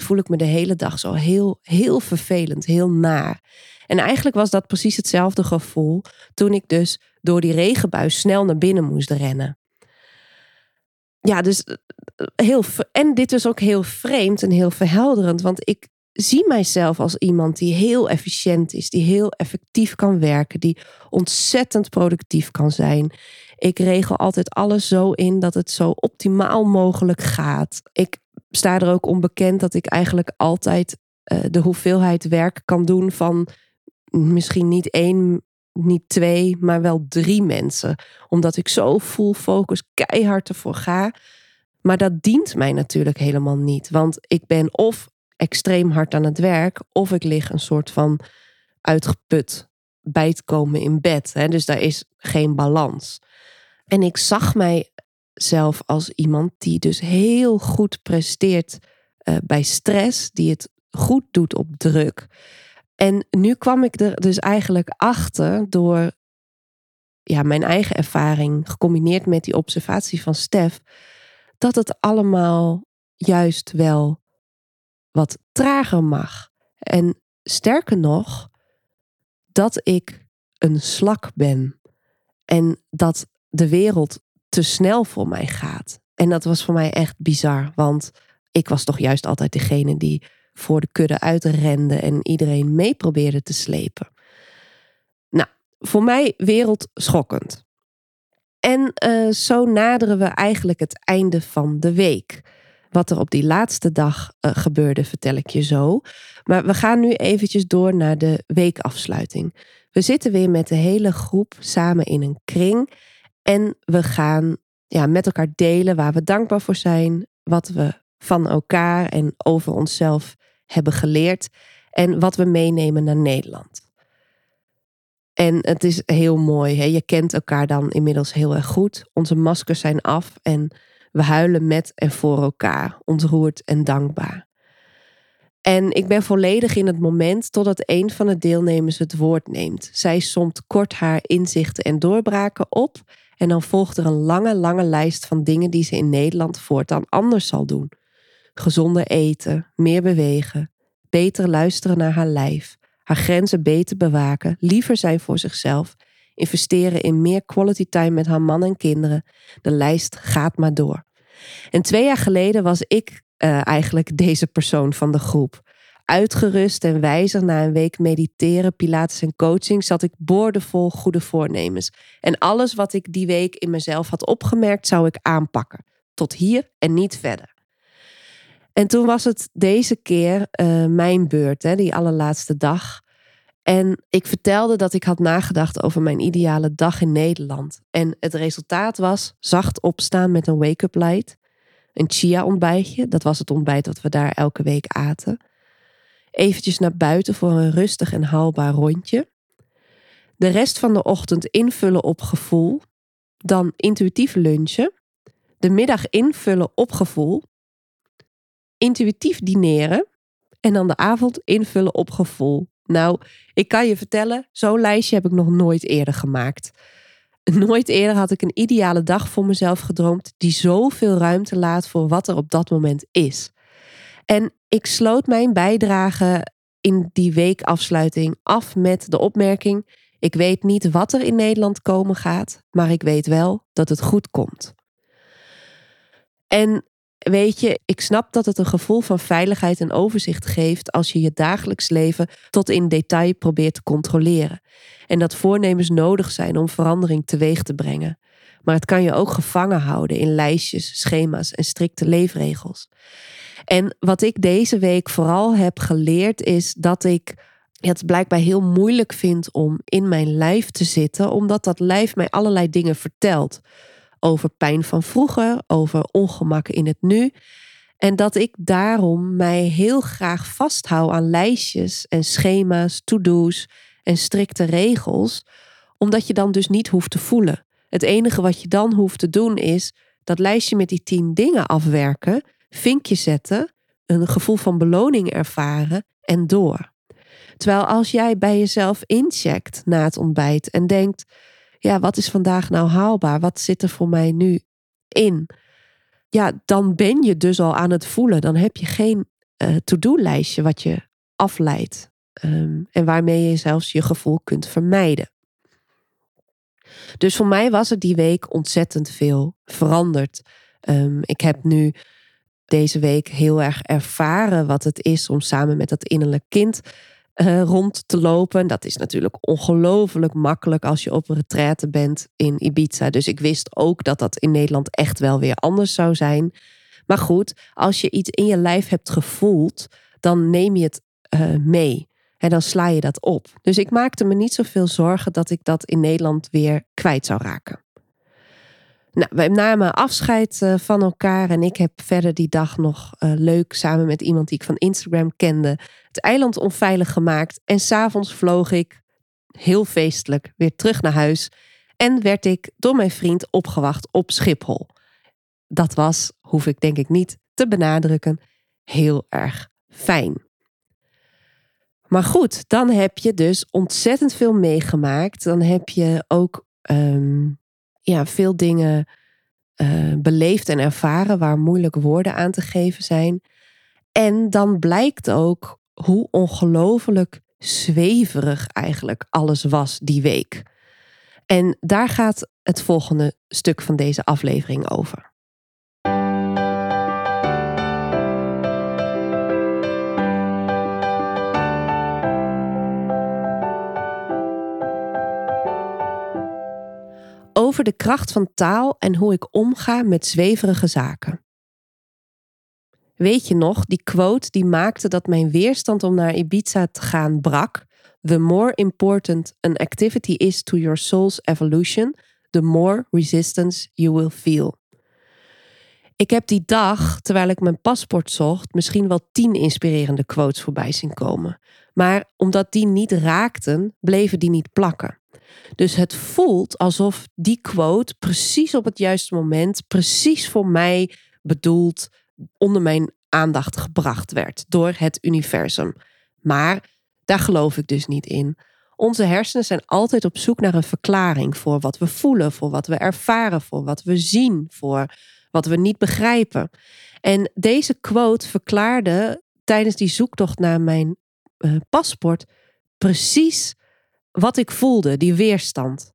voel ik me de hele dag zo heel, heel vervelend, heel naar. En eigenlijk was dat precies hetzelfde gevoel toen ik dus door die regenbui snel naar binnen moest rennen. Ja, dus eh, heel. En dit is ook heel vreemd en heel verhelderend, want ik zie mijzelf als iemand die heel efficiënt is, die heel effectief kan werken, die ontzettend productief kan zijn. Ik regel altijd alles zo in dat het zo optimaal mogelijk gaat. Ik sta er ook onbekend dat ik eigenlijk altijd uh, de hoeveelheid werk kan doen van misschien niet één, niet twee, maar wel drie mensen. Omdat ik zo full focus keihard ervoor ga. Maar dat dient mij natuurlijk helemaal niet. Want ik ben of extreem hard aan het werk, of ik lig een soort van uitgeput bij het komen in bed. Hè? Dus daar is geen balans. En ik zag mij zelf als iemand die dus heel goed presteert uh, bij stress, die het goed doet op druk. En nu kwam ik er dus eigenlijk achter door ja, mijn eigen ervaring, gecombineerd met die observatie van Stef, dat het allemaal juist wel wat trager mag. En sterker nog, dat ik een slak ben. En dat de wereld te snel voor mij gaat. En dat was voor mij echt bizar, want ik was toch juist altijd degene die voor de kudde uitrende en iedereen mee probeerde te slepen. Nou, voor mij wereldschokkend. En uh, zo naderen we eigenlijk het einde van de week. Wat er op die laatste dag uh, gebeurde, vertel ik je zo. Maar we gaan nu eventjes door naar de weekafsluiting. We zitten weer met de hele groep samen in een kring. En we gaan ja, met elkaar delen waar we dankbaar voor zijn, wat we van elkaar en over onszelf hebben geleerd en wat we meenemen naar Nederland. En het is heel mooi. Hè? Je kent elkaar dan inmiddels heel erg goed. Onze maskers zijn af en we huilen met en voor elkaar, ontroerd en dankbaar. En ik ben volledig in het moment totdat een van de deelnemers het woord neemt. Zij somt kort haar inzichten en doorbraken op en dan volgt er een lange, lange lijst van dingen die ze in Nederland voortaan anders zal doen. Gezonder eten, meer bewegen, beter luisteren naar haar lijf, haar grenzen beter bewaken, liever zijn voor zichzelf, investeren in meer quality time met haar man en kinderen. De lijst gaat maar door. En twee jaar geleden was ik uh, eigenlijk deze persoon van de groep. Uitgerust en wijzer na een week mediteren, pilates en coaching zat ik boordevol goede voornemens. En alles wat ik die week in mezelf had opgemerkt, zou ik aanpakken. Tot hier en niet verder. En toen was het deze keer uh, mijn beurt, hè, die allerlaatste dag. En ik vertelde dat ik had nagedacht over mijn ideale dag in Nederland. En het resultaat was zacht opstaan met een wake-up light. Een chia ontbijtje, dat was het ontbijt dat we daar elke week aten. Eventjes naar buiten voor een rustig en haalbaar rondje. De rest van de ochtend invullen op gevoel. Dan intuïtief lunchen. De middag invullen op gevoel. Intuïtief dineren. En dan de avond invullen op gevoel. Nou, ik kan je vertellen, zo'n lijstje heb ik nog nooit eerder gemaakt. Nooit eerder had ik een ideale dag voor mezelf gedroomd die zoveel ruimte laat voor wat er op dat moment is. En ik sloot mijn bijdrage in die weekafsluiting af met de opmerking: Ik weet niet wat er in Nederland komen gaat, maar ik weet wel dat het goed komt. En weet je, ik snap dat het een gevoel van veiligheid en overzicht geeft als je je dagelijks leven tot in detail probeert te controleren. En dat voornemens nodig zijn om verandering teweeg te brengen. Maar het kan je ook gevangen houden in lijstjes, schema's en strikte leefregels. En wat ik deze week vooral heb geleerd is dat ik het blijkbaar heel moeilijk vind om in mijn lijf te zitten, omdat dat lijf mij allerlei dingen vertelt. Over pijn van vroeger, over ongemakken in het nu. En dat ik daarom mij heel graag vasthoud aan lijstjes en schema's, to-do's en strikte regels, omdat je dan dus niet hoeft te voelen. Het enige wat je dan hoeft te doen is dat lijstje met die tien dingen afwerken vinkje zetten, een gevoel van beloning ervaren en door. Terwijl als jij bij jezelf incheckt na het ontbijt en denkt: ja, wat is vandaag nou haalbaar? Wat zit er voor mij nu in? Ja, dan ben je dus al aan het voelen. Dan heb je geen uh, to-do-lijstje wat je afleidt. Um, en waarmee je zelfs je gevoel kunt vermijden. Dus voor mij was er die week ontzettend veel veranderd. Um, ik heb nu deze week heel erg ervaren wat het is om samen met dat innerlijk kind uh, rond te lopen. Dat is natuurlijk ongelooflijk makkelijk als je op een retraite bent in Ibiza. Dus ik wist ook dat dat in Nederland echt wel weer anders zou zijn. Maar goed, als je iets in je lijf hebt gevoeld, dan neem je het uh, mee. En dan sla je dat op. Dus ik maakte me niet zoveel zorgen dat ik dat in Nederland weer kwijt zou raken. Nou, we namen afscheid eh, van elkaar en ik heb verder die dag nog uh, leuk samen met iemand die ik van Instagram kende het eiland onveilig gemaakt. En s'avonds vloog ik heel feestelijk weer terug naar huis en werd ik door mijn vriend opgewacht op Schiphol. Dat was, hoef ik denk ik niet te benadrukken, heel erg fijn. Maar goed, dan heb je dus ontzettend veel meegemaakt. Dan heb je ook um, ja, veel dingen uh, beleefd en ervaren waar moeilijk woorden aan te geven zijn. En dan blijkt ook hoe ongelooflijk zweverig eigenlijk alles was die week. En daar gaat het volgende stuk van deze aflevering over. Over de kracht van taal en hoe ik omga met zweverige zaken. Weet je nog, die quote die maakte dat mijn weerstand om naar Ibiza te gaan brak? The more important an activity is to your soul's evolution, the more resistance you will feel. Ik heb die dag, terwijl ik mijn paspoort zocht, misschien wel tien inspirerende quotes voorbij zien komen. Maar omdat die niet raakten, bleven die niet plakken. Dus het voelt alsof die quote precies op het juiste moment, precies voor mij bedoeld, onder mijn aandacht gebracht werd door het universum. Maar daar geloof ik dus niet in. Onze hersenen zijn altijd op zoek naar een verklaring voor wat we voelen, voor wat we ervaren, voor wat we zien, voor wat we niet begrijpen. En deze quote verklaarde tijdens die zoektocht naar mijn uh, paspoort precies wat ik voelde, die weerstand.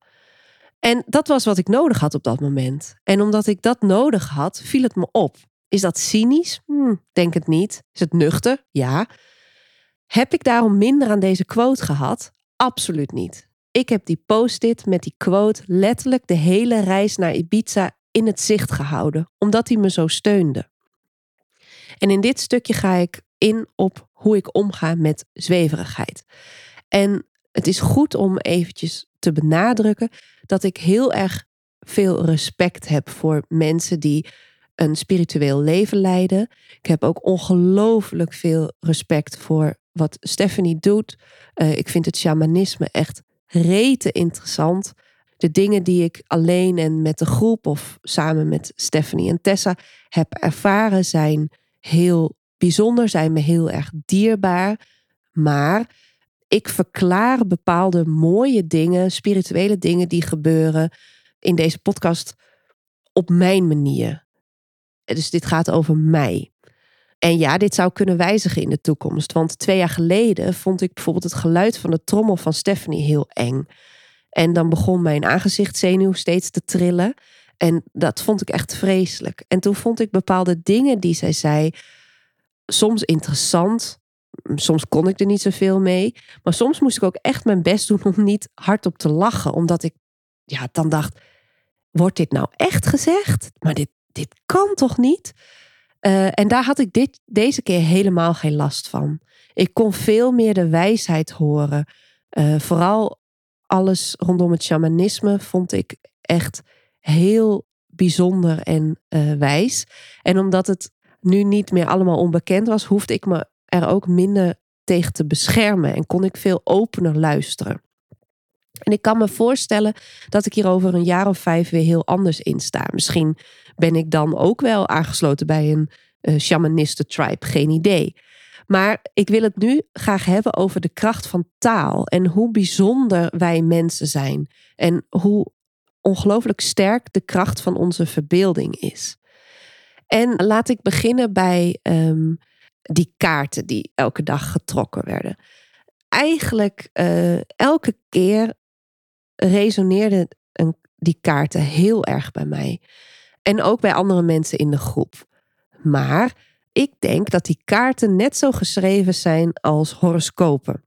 En dat was wat ik nodig had op dat moment. En omdat ik dat nodig had, viel het me op. Is dat cynisch? Hm, denk het niet. Is het nuchter? Ja. Heb ik daarom minder aan deze quote gehad? Absoluut niet. Ik heb die post-it met die quote letterlijk de hele reis naar Ibiza in het zicht gehouden, omdat hij me zo steunde. En in dit stukje ga ik in op hoe ik omga met zweverigheid. En het is goed om eventjes te benadrukken dat ik heel erg veel respect heb voor mensen die een spiritueel leven leiden. Ik heb ook ongelooflijk veel respect voor wat Stephanie doet. Uh, ik vind het shamanisme echt rete interessant. De dingen die ik alleen en met de groep of samen met Stephanie en Tessa heb ervaren zijn heel bijzonder, zijn me heel erg dierbaar. Maar ik verklaar bepaalde mooie dingen, spirituele dingen die gebeuren in deze podcast op mijn manier. Dus dit gaat over mij. En ja, dit zou kunnen wijzigen in de toekomst. Want twee jaar geleden vond ik bijvoorbeeld het geluid van de trommel van Stephanie heel eng. En dan begon mijn aangezichtszenuw steeds te trillen. En dat vond ik echt vreselijk. En toen vond ik bepaalde dingen die zij zei soms interessant. Soms kon ik er niet zoveel mee. Maar soms moest ik ook echt mijn best doen om niet hardop te lachen. Omdat ik ja, dan dacht, wordt dit nou echt gezegd? Maar dit, dit kan toch niet? Uh, en daar had ik dit, deze keer helemaal geen last van. Ik kon veel meer de wijsheid horen. Uh, vooral alles rondom het shamanisme vond ik echt heel bijzonder en uh, wijs. En omdat het nu niet meer allemaal onbekend was, hoefde ik me er ook minder tegen te beschermen en kon ik veel opener luisteren. En ik kan me voorstellen dat ik hier over een jaar of vijf weer heel anders in sta. Misschien ben ik dan ook wel aangesloten bij een uh, tribe, geen idee. Maar ik wil het nu graag hebben over de kracht van taal en hoe bijzonder wij mensen zijn en hoe ongelooflijk sterk de kracht van onze verbeelding is. En laat ik beginnen bij um, die kaarten die elke dag getrokken werden. Eigenlijk uh, elke keer resoneerden die kaarten heel erg bij mij. En ook bij andere mensen in de groep. Maar ik denk dat die kaarten net zo geschreven zijn als horoscopen.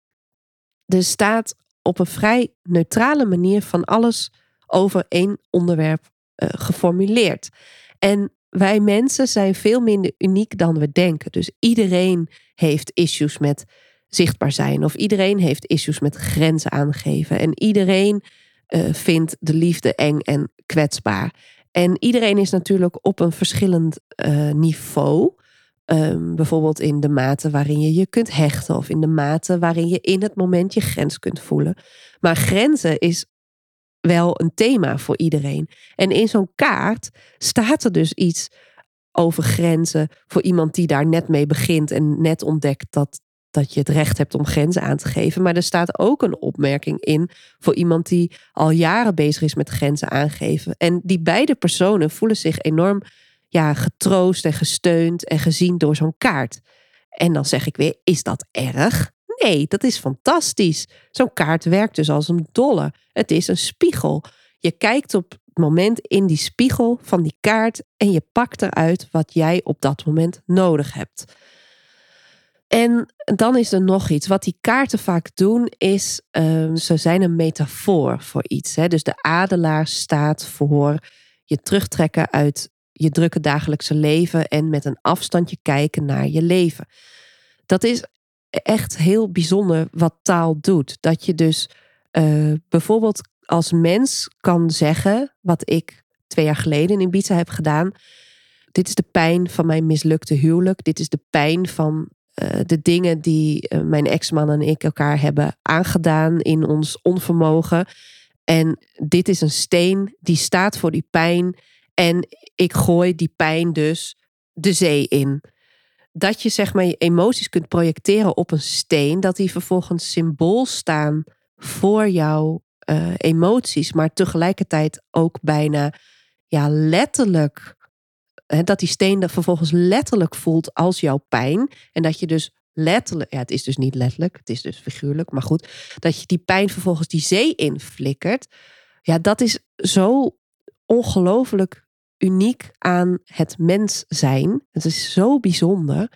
Er staat op een vrij neutrale manier van alles over één onderwerp uh, geformuleerd. En wij mensen zijn veel minder uniek dan we denken. Dus iedereen heeft issues met zichtbaar zijn. Of iedereen heeft issues met grenzen aangeven. En iedereen uh, vindt de liefde eng en kwetsbaar. En iedereen is natuurlijk op een verschillend uh, niveau. Um, bijvoorbeeld in de mate waarin je je kunt hechten. Of in de mate waarin je in het moment je grens kunt voelen. Maar grenzen is wel een thema voor iedereen. En in zo'n kaart staat er dus iets over grenzen voor iemand die daar net mee begint en net ontdekt dat, dat je het recht hebt om grenzen aan te geven. Maar er staat ook een opmerking in voor iemand die al jaren bezig is met grenzen aangeven. En die beide personen voelen zich enorm ja, getroost en gesteund en gezien door zo'n kaart. En dan zeg ik weer, is dat erg? Nee, dat is fantastisch. Zo'n kaart werkt dus als een dolle. Het is een spiegel. Je kijkt op het moment in die spiegel van die kaart en je pakt eruit wat jij op dat moment nodig hebt. En dan is er nog iets. Wat die kaarten vaak doen, is uh, ze zijn een metafoor voor iets. Hè? Dus de adelaar staat voor je terugtrekken uit je drukke dagelijkse leven en met een afstandje kijken naar je leven. Dat is echt heel bijzonder wat taal doet. Dat je dus uh, bijvoorbeeld als mens kan zeggen, wat ik twee jaar geleden in Ibiza heb gedaan. Dit is de pijn van mijn mislukte huwelijk. Dit is de pijn van uh, de dingen die uh, mijn ex-man en ik elkaar hebben aangedaan in ons onvermogen. En dit is een steen die staat voor die pijn. En ik gooi die pijn dus de zee in dat je zeg maar je emoties kunt projecteren op een steen, dat die vervolgens symbool staan voor jouw uh, emoties, maar tegelijkertijd ook bijna ja, letterlijk. Hè, dat die steen dat vervolgens letterlijk voelt als jouw pijn. En dat je dus letterlijk, ja, het is dus niet letterlijk, het is dus figuurlijk, maar goed, dat je die pijn vervolgens die zee inflikkert. Ja, dat is zo ongelooflijk uniek aan het mens zijn. Het is zo bijzonder.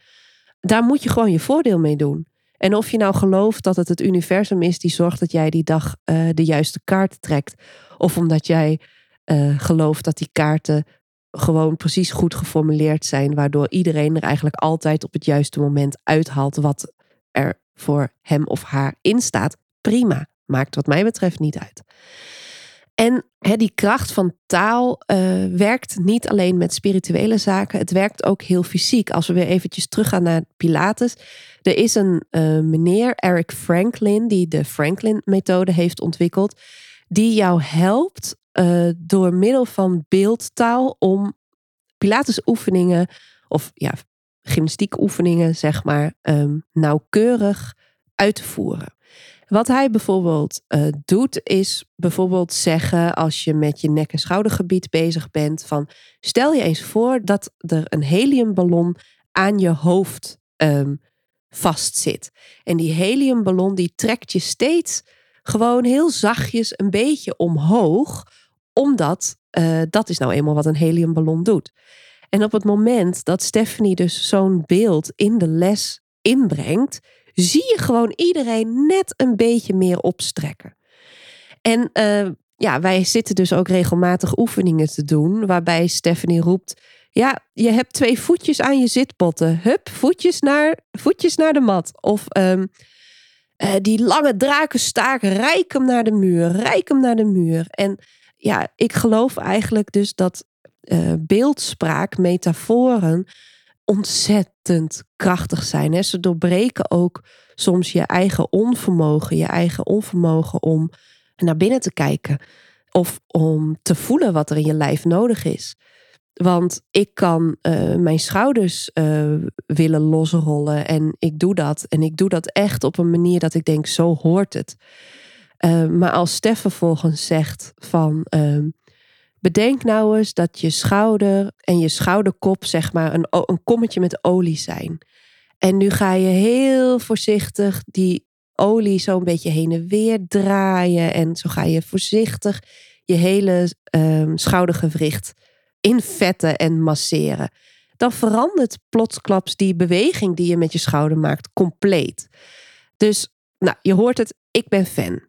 Daar moet je gewoon je voordeel mee doen. En of je nou gelooft dat het het universum is die zorgt dat jij die dag uh, de juiste kaart trekt. Of omdat jij uh, gelooft dat die kaarten gewoon precies goed geformuleerd zijn. Waardoor iedereen er eigenlijk altijd op het juiste moment uithaalt wat er voor hem of haar in staat. Prima. maakt wat mij betreft niet uit. En die kracht van taal uh, werkt niet alleen met spirituele zaken, het werkt ook heel fysiek. Als we weer eventjes teruggaan naar Pilates. Er is een uh, meneer, Eric Franklin, die de Franklin-methode heeft ontwikkeld, die jou helpt uh, door middel van beeldtaal om Pilates-oefeningen of ja, gymnastiek oefeningen, zeg maar, um, nauwkeurig uit te voeren. Wat hij bijvoorbeeld uh, doet, is bijvoorbeeld zeggen als je met je nek- en schoudergebied bezig bent: van stel je eens voor dat er een heliumballon aan je hoofd um, vastzit. En die heliumballon die trekt je steeds gewoon heel zachtjes een beetje omhoog, omdat uh, dat is nou eenmaal wat een heliumballon doet. En op het moment dat Stephanie dus zo'n beeld in de les inbrengt, zie je gewoon iedereen net een beetje meer opstrekken. En uh, ja, wij zitten dus ook regelmatig oefeningen te doen, waarbij Stephanie roept: Ja, je hebt twee voetjes aan je zitpotten. Hup, voetjes naar, voetjes naar de mat. Of um, uh, die lange drakenstaak, rijk hem naar de muur, rijk hem naar de muur. En ja, ik geloof eigenlijk dus dat uh, beeldspraak, metaforen ontzettend krachtig zijn. Hè? Ze doorbreken ook soms je eigen onvermogen, je eigen onvermogen om naar binnen te kijken of om te voelen wat er in je lijf nodig is. Want ik kan uh, mijn schouders uh, willen losrollen en ik doe dat. En ik doe dat echt op een manier dat ik denk, zo hoort het. Uh, maar als Stef vervolgens zegt van ehm, Bedenk nou eens dat je schouder en je schouderkop, zeg maar, een, een kommetje met olie zijn. En nu ga je heel voorzichtig die olie zo een beetje heen en weer draaien. En zo ga je voorzichtig je hele um, schoudergewricht invetten en masseren. Dan verandert plotsklaps die beweging die je met je schouder maakt compleet. Dus, nou, je hoort het, ik ben fan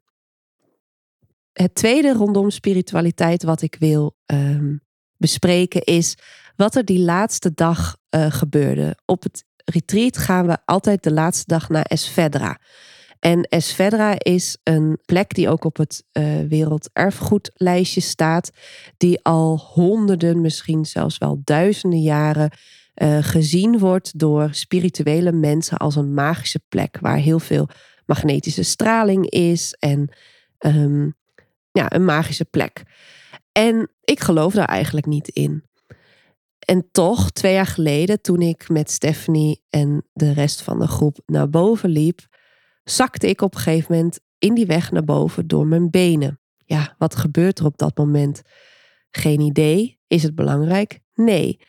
het tweede rondom spiritualiteit wat ik wil um, bespreken is wat er die laatste dag uh, gebeurde. Op het retreat gaan we altijd de laatste dag naar Esvedra. En Esvedra is een plek die ook op het uh, werelderfgoedlijstje staat, die al honderden, misschien zelfs wel duizenden jaren uh, gezien wordt door spirituele mensen als een magische plek waar heel veel magnetische straling is en um, ja, een magische plek. En ik geloof daar eigenlijk niet in. En toch, twee jaar geleden, toen ik met Stephanie en de rest van de groep naar boven liep, zakte ik op een gegeven moment in die weg naar boven door mijn benen. Ja, wat gebeurt er op dat moment? Geen idee. Is het belangrijk? Nee.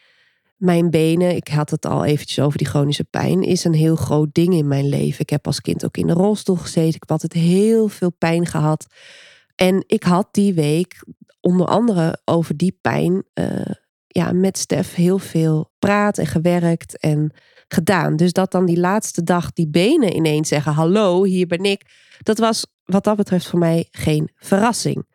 Mijn benen, ik had het al eventjes over die chronische pijn, is een heel groot ding in mijn leven. Ik heb als kind ook in de rolstoel gezeten. Ik heb altijd heel veel pijn gehad. En ik had die week onder andere over die pijn uh, ja, met Stef heel veel praat en gewerkt en gedaan. Dus dat dan die laatste dag die benen ineens zeggen: Hallo, hier ben ik. Dat was wat dat betreft voor mij geen verrassing.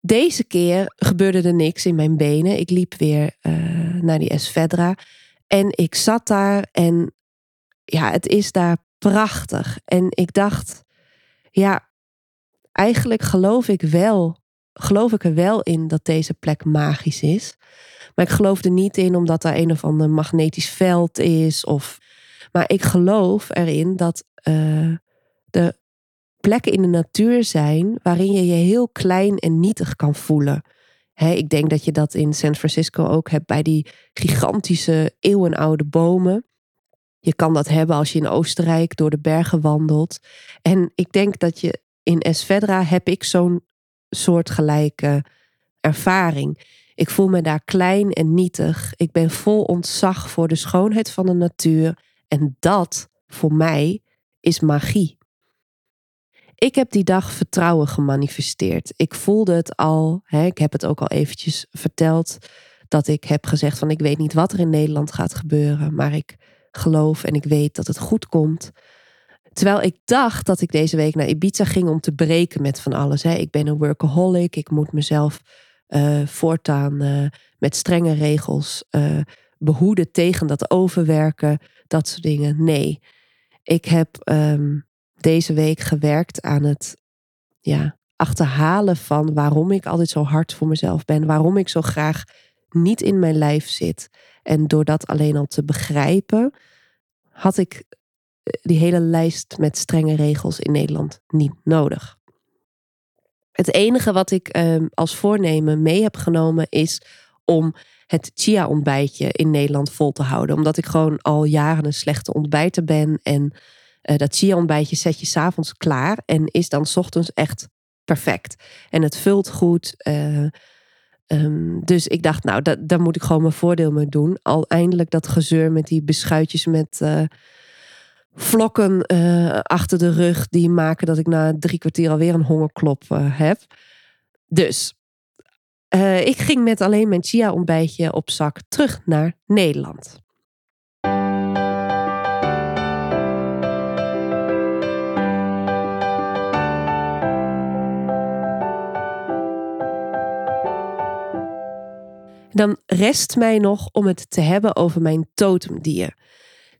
Deze keer gebeurde er niks in mijn benen. Ik liep weer uh, naar die Esvedra. En ik zat daar en ja, het is daar prachtig. En ik dacht, ja, eigenlijk geloof ik wel, geloof ik er wel in dat deze plek magisch is. Maar ik geloof er niet in omdat er een of ander magnetisch veld is. Of, maar ik geloof erin dat uh, er plekken in de natuur zijn waarin je je heel klein en nietig kan voelen. ik denk dat je dat in San Francisco ook hebt bij die gigantische eeuwenoude bomen. Je kan dat hebben als je in Oostenrijk door de bergen wandelt. En ik denk dat je in Esvedra heb ik zo'n soortgelijke ervaring. Ik voel me daar klein en nietig. Ik ben vol ontzag voor de schoonheid van de natuur. En dat, voor mij, is magie. Ik heb die dag vertrouwen gemanifesteerd. Ik voelde het al, hè, ik heb het ook al eventjes verteld, dat ik heb gezegd van ik weet niet wat er in Nederland gaat gebeuren, maar ik geloof en ik weet dat het goed komt. Terwijl ik dacht dat ik deze week naar Ibiza ging om te breken met van alles. Hè. Ik ben een workaholic. Ik moet mezelf uh, voortaan uh, met strenge regels uh, behoeden tegen dat overwerken. Dat soort dingen. Nee. Ik heb um, deze week gewerkt aan het ja, achterhalen van waarom ik altijd zo hard voor mezelf ben. Waarom ik zo graag niet in mijn lijf zit. En door dat alleen al te begrijpen, had ik eh, die hele lijst met strenge regels in Nederland niet nodig. Het enige wat ik ehm, als voornemen mee heb genomen is om het chia-ontbijtje in Nederland vol te houden. Omdat ik gewoon al jaren een slechte ontbijter ben. En uh, dat chia-ontbijtje zet je s'avonds klaar en is dan s ochtends echt perfect. En het vult goed. Uh, um, dus ik dacht, nou, daar moet ik gewoon mijn voordeel mee doen. Al eindelijk dat gezeur met die beschuitjes met vlokken achter de rug. Die maken dat ik na drie kwartier alweer een hongerklop heb. Dus uh, ik ging met alleen mijn chia-ontbijtje op zak terug naar Nederland. Dan rest mij nog om het te hebben over mijn totemdier.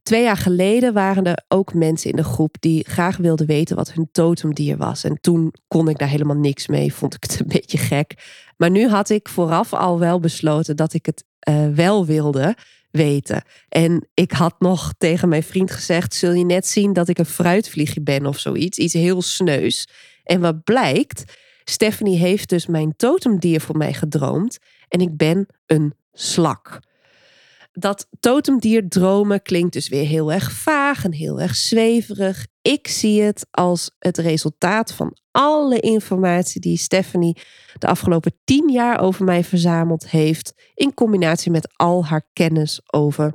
Twee jaar geleden waren er ook mensen in de groep die graag wilden weten wat hun totemdier was. En toen kon ik daar helemaal niks mee, vond ik het een beetje gek. Maar nu had ik vooraf al wel besloten dat ik het uh, wel wilde weten. En ik had nog tegen mijn vriend gezegd: Zul je net zien dat ik een fruitvliegje ben of zoiets? Iets heel sneus. En wat blijkt, Stephanie heeft dus mijn totemdier voor mij gedroomd. En ik ben een slak dat totemdier dromen klinkt dus weer heel erg vaag en heel erg zweverig. Ik zie het als het resultaat van alle informatie die Stephanie de afgelopen tien jaar over mij verzameld heeft, in combinatie met al haar kennis over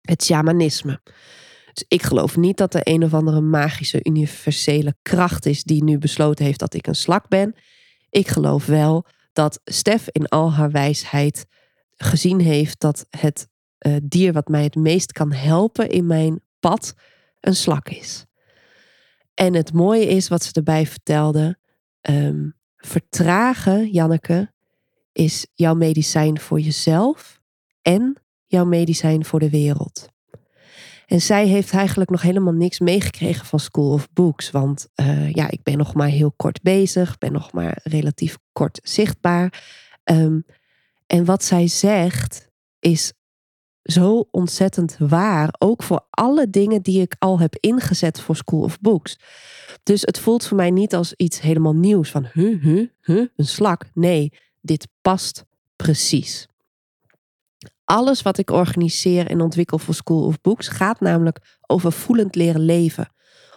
het shamanisme. Dus ik geloof niet dat er een of andere magische universele kracht is die nu besloten heeft dat ik een slak ben. Ik geloof wel dat Stef in al haar wijsheid gezien heeft dat het uh, dier wat mij het meest kan helpen in mijn pad een slak is. En het mooie is wat ze erbij vertelde. Um, vertragen, Janneke, is jouw medicijn voor jezelf en jouw medicijn voor de wereld. En zij heeft eigenlijk nog helemaal niks meegekregen van School of Books. Want uh, ja, ik ben nog maar heel kort bezig, ben nog maar relatief kort zichtbaar. Um, en wat zij zegt is zo ontzettend waar. Ook voor alle dingen die ik al heb ingezet voor School of Books. Dus het voelt voor mij niet als iets helemaal nieuws van een slak. Nee, dit past precies. Alles wat ik organiseer en ontwikkel voor School of Books gaat namelijk over voelend leren leven.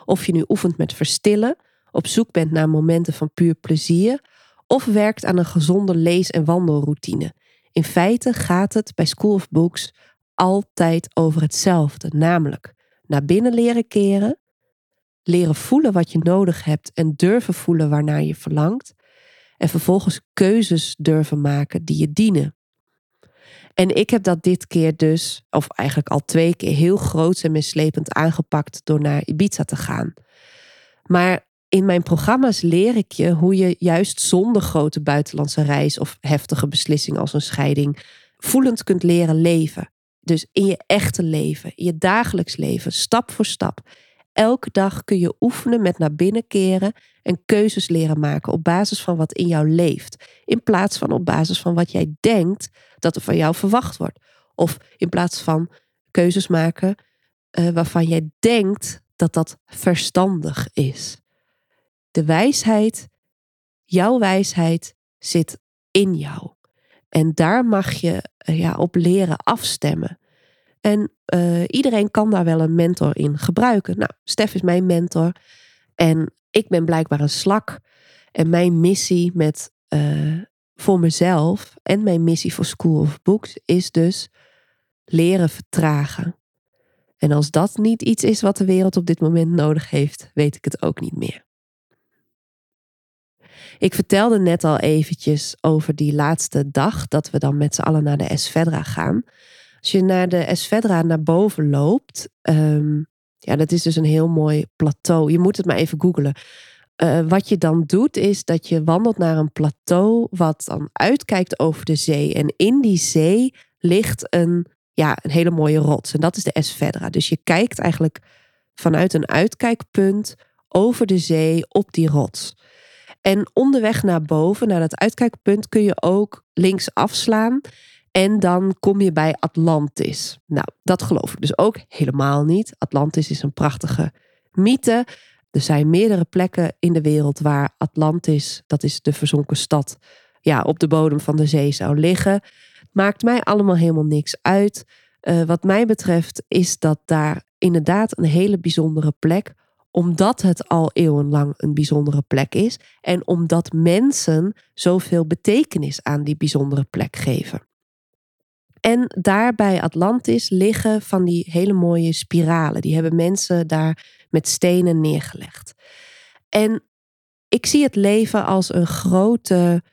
Of je nu oefent met verstillen, op zoek bent naar momenten van puur plezier, of werkt aan een gezonde lees- en wandelroutine. In feite gaat het bij School of Books altijd over hetzelfde, namelijk naar binnen leren keren, leren voelen wat je nodig hebt en durven voelen waarnaar je verlangt, en vervolgens keuzes durven maken die je dienen. En ik heb dat dit keer dus, of eigenlijk al twee keer, heel groot en mislepend aangepakt door naar Ibiza te gaan. Maar in mijn programma's leer ik je hoe je juist zonder grote buitenlandse reis of heftige beslissing als een scheiding voelend kunt leren leven. Dus in je echte leven, in je dagelijks leven, stap voor stap. Elke dag kun je oefenen met naar binnen keren en keuzes leren maken op basis van wat in jou leeft. In plaats van op basis van wat jij denkt dat er van jou verwacht wordt. Of in plaats van keuzes maken uh, waarvan jij denkt dat dat verstandig is. De wijsheid, jouw wijsheid, zit in jou. En daar mag je eh, ja, op leren afstemmen. En uh, iedereen kan daar wel een mentor in gebruiken. Nou, Stef is mijn mentor. En ik ben blijkbaar een slak. En mijn missie met, uh, voor mezelf en mijn missie voor School of Books is dus leren vertragen. En als dat niet iets is wat de wereld op dit moment nodig heeft, weet ik het ook niet meer. Ik vertelde net al eventjes over die laatste dag dat we dan met z'n allen naar de Esvedra gaan. Als je naar de Esvedra naar boven loopt, um, ja, dat is dus een heel mooi plateau. Je moet het maar even googlen. Uh, wat je dan doet, is dat je wandelt naar een plateau wat dan uitkijkt over de zee. En in die zee ligt een, ja, een hele mooie rots. En dat is de Esvedra. Dus je kijkt eigenlijk vanuit een uitkijkpunt over de zee op die rots. En onderweg naar boven, naar dat uitkijkpunt, kun je ook links afslaan. En dan kom je bij Atlantis. Nou, dat geloof ik dus ook helemaal niet. Atlantis is een prachtige mythe. Er zijn meerdere plekken in de wereld waar Atlantis, dat is de verzonken stad, ja, op de bodem van de zee zou liggen. Maakt mij allemaal helemaal niks uit. Uh, wat mij betreft is dat daar inderdaad een hele bijzondere plek, omdat het al eeuwenlang een bijzondere plek is en omdat mensen zoveel betekenis aan die bijzondere plek geven. En daar bij Atlantis liggen van die hele mooie spiralen. Die hebben mensen daar met stenen neergelegd. En ik zie het leven als een grote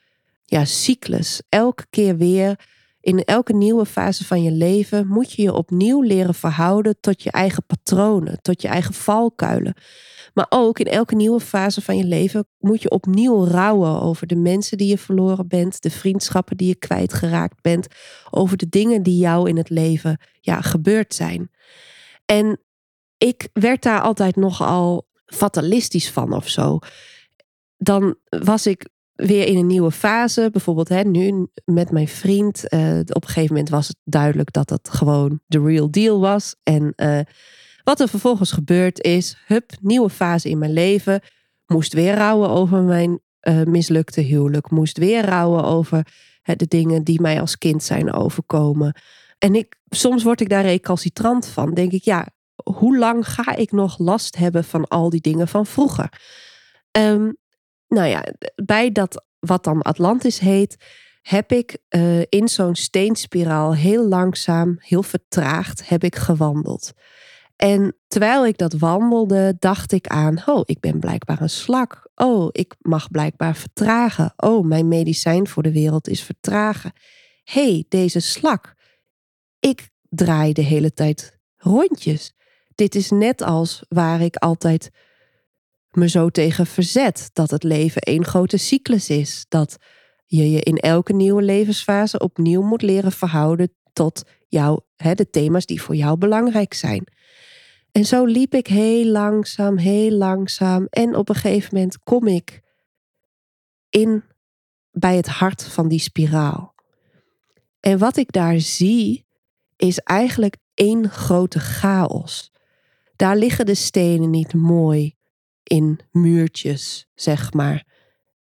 ja, cyclus. Elke keer weer, in elke nieuwe fase van je leven, moet je je opnieuw leren verhouden tot je eigen patronen, tot je eigen valkuilen. Maar ook in elke nieuwe fase van je leven moet je opnieuw rouwen over de mensen die je verloren bent, de vriendschappen die je kwijtgeraakt bent, over de dingen die jou in het leven ja, gebeurd zijn. En ik werd daar altijd nogal fatalistisch van of zo. Dan was ik weer in een nieuwe fase. Bijvoorbeeld hè, nu met mijn vriend. Uh, op een gegeven moment was het duidelijk dat het gewoon de real deal was. En uh, wat er vervolgens gebeurd is, hup, nieuwe fase in mijn leven. Moest weer rouwen over mijn uh, mislukte huwelijk. Moest weer rouwen over de dingen die mij als kind zijn overkomen. En ik, soms word ik daar recalcitrant van. Denk ik, ja, hoe lang ga ik nog last hebben van al die dingen van vroeger? Um, nou ja, bij dat wat dan Atlantis heet, heb ik uh, in zo'n steenspiraal heel langzaam, heel vertraagd, heb ik gewandeld. En terwijl ik dat wandelde, dacht ik aan: oh, ik ben blijkbaar een slak. Oh, ik mag blijkbaar vertragen. Oh, mijn medicijn voor de wereld is vertragen. hey, deze slak. Ik draai de hele tijd rondjes. Dit is net als waar ik altijd me zo tegen verzet dat het leven één grote cyclus is. Dat je je in elke nieuwe levensfase opnieuw moet leren verhouden tot jou, hè, de thema's die voor jou belangrijk zijn. En zo liep ik heel langzaam, heel langzaam. En op een gegeven moment kom ik in bij het hart van die spiraal. En wat ik daar zie, is eigenlijk één grote chaos. Daar liggen de stenen niet mooi in muurtjes, zeg maar.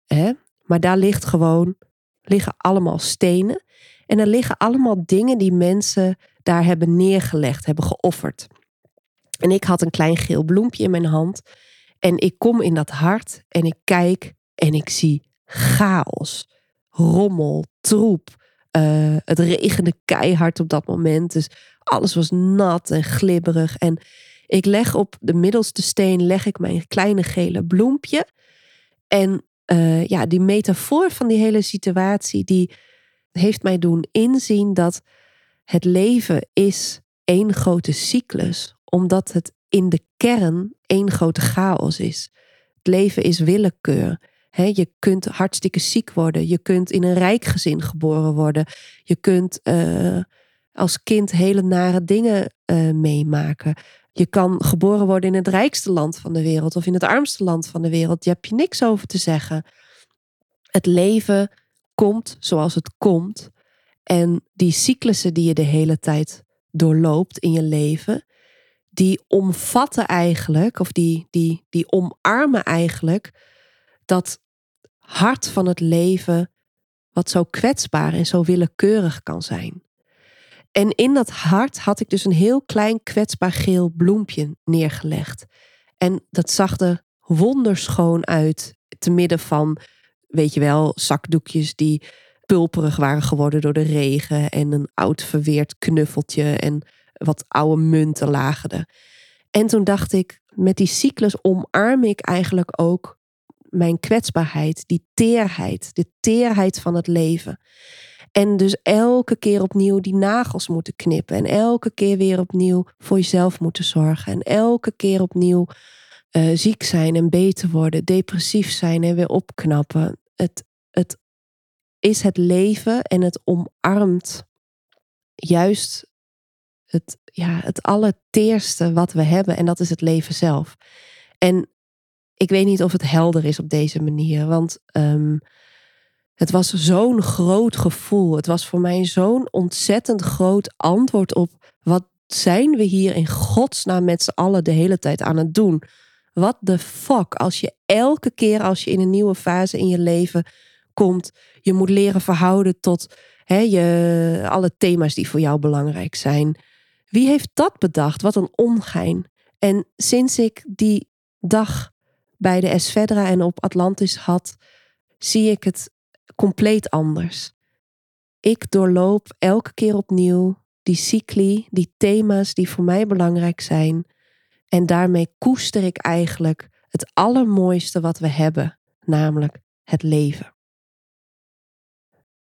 Hè? Maar daar ligt gewoon, liggen allemaal stenen. En er liggen allemaal dingen die mensen daar hebben neergelegd, hebben geofferd. En ik had een klein geel bloempje in mijn hand. En ik kom in dat hart en ik kijk en ik zie chaos, rommel, troep. Uh, het regende keihard op dat moment. Dus alles was nat en glibberig. En ik leg op de middelste steen leg ik mijn kleine gele bloempje. En uh, ja, die metafoor van die hele situatie, die heeft mij doen inzien dat het leven is één grote cyclus, omdat het in de kern één grote chaos is. Het leven is willekeur. je kunt hartstikke ziek worden. Je kunt in een rijk gezin geboren worden. Je kunt uh, als kind hele nare dingen uh, meemaken. Je kan geboren worden in het rijkste land van de wereld of in het armste land van de wereld. Je hebt je niks over te zeggen. Het leven komt zoals het komt. En die cyclussen die je de hele tijd doorloopt in je leven, die omvatten eigenlijk, of die, die, die omarmen eigenlijk dat hart van het leven, wat zo kwetsbaar en zo willekeurig kan zijn. En in dat hart had ik dus een heel klein kwetsbaar geel bloempje neergelegd. En dat zag er wonderschoon uit, te midden van, weet je wel, zakdoekjes die pulperig waren geworden door de regen en een oud verweerd knuffeltje en wat oude munten lagen er. En toen dacht ik, met die cyclus omarm ik eigenlijk ook mijn kwetsbaarheid, die teerheid, de teerheid van het leven. En dus elke keer opnieuw die nagels moeten knippen. En elke keer weer opnieuw voor jezelf moeten zorgen. En elke keer opnieuw uh, ziek zijn en beter worden. Depressief zijn en weer opknappen. Het, het is het leven en het omarmt juist het, ja, het allerteerste wat we hebben. En dat is het leven zelf. En ik weet niet of het helder is op deze manier. Want ehm, het was zo'n groot gevoel. Het was voor mij zo'n ontzettend groot antwoord op wat zijn we hier in godsnaam met z'n allen de hele tijd aan het doen? What the fuck? Als je elke keer als je in een nieuwe fase in je leven komt, je moet leren verhouden tot je, alle thema's die voor jou belangrijk zijn. Wie heeft dat bedacht? Wat een ongein. En sinds ik die dag bij de Esvedra en op Atlantis had, zie ik het compleet anders. Ik doorloop elke keer opnieuw die cycli, die thema's die voor mij belangrijk zijn. En daarmee koester ik eigenlijk het allermooiste wat we hebben, namelijk het leven.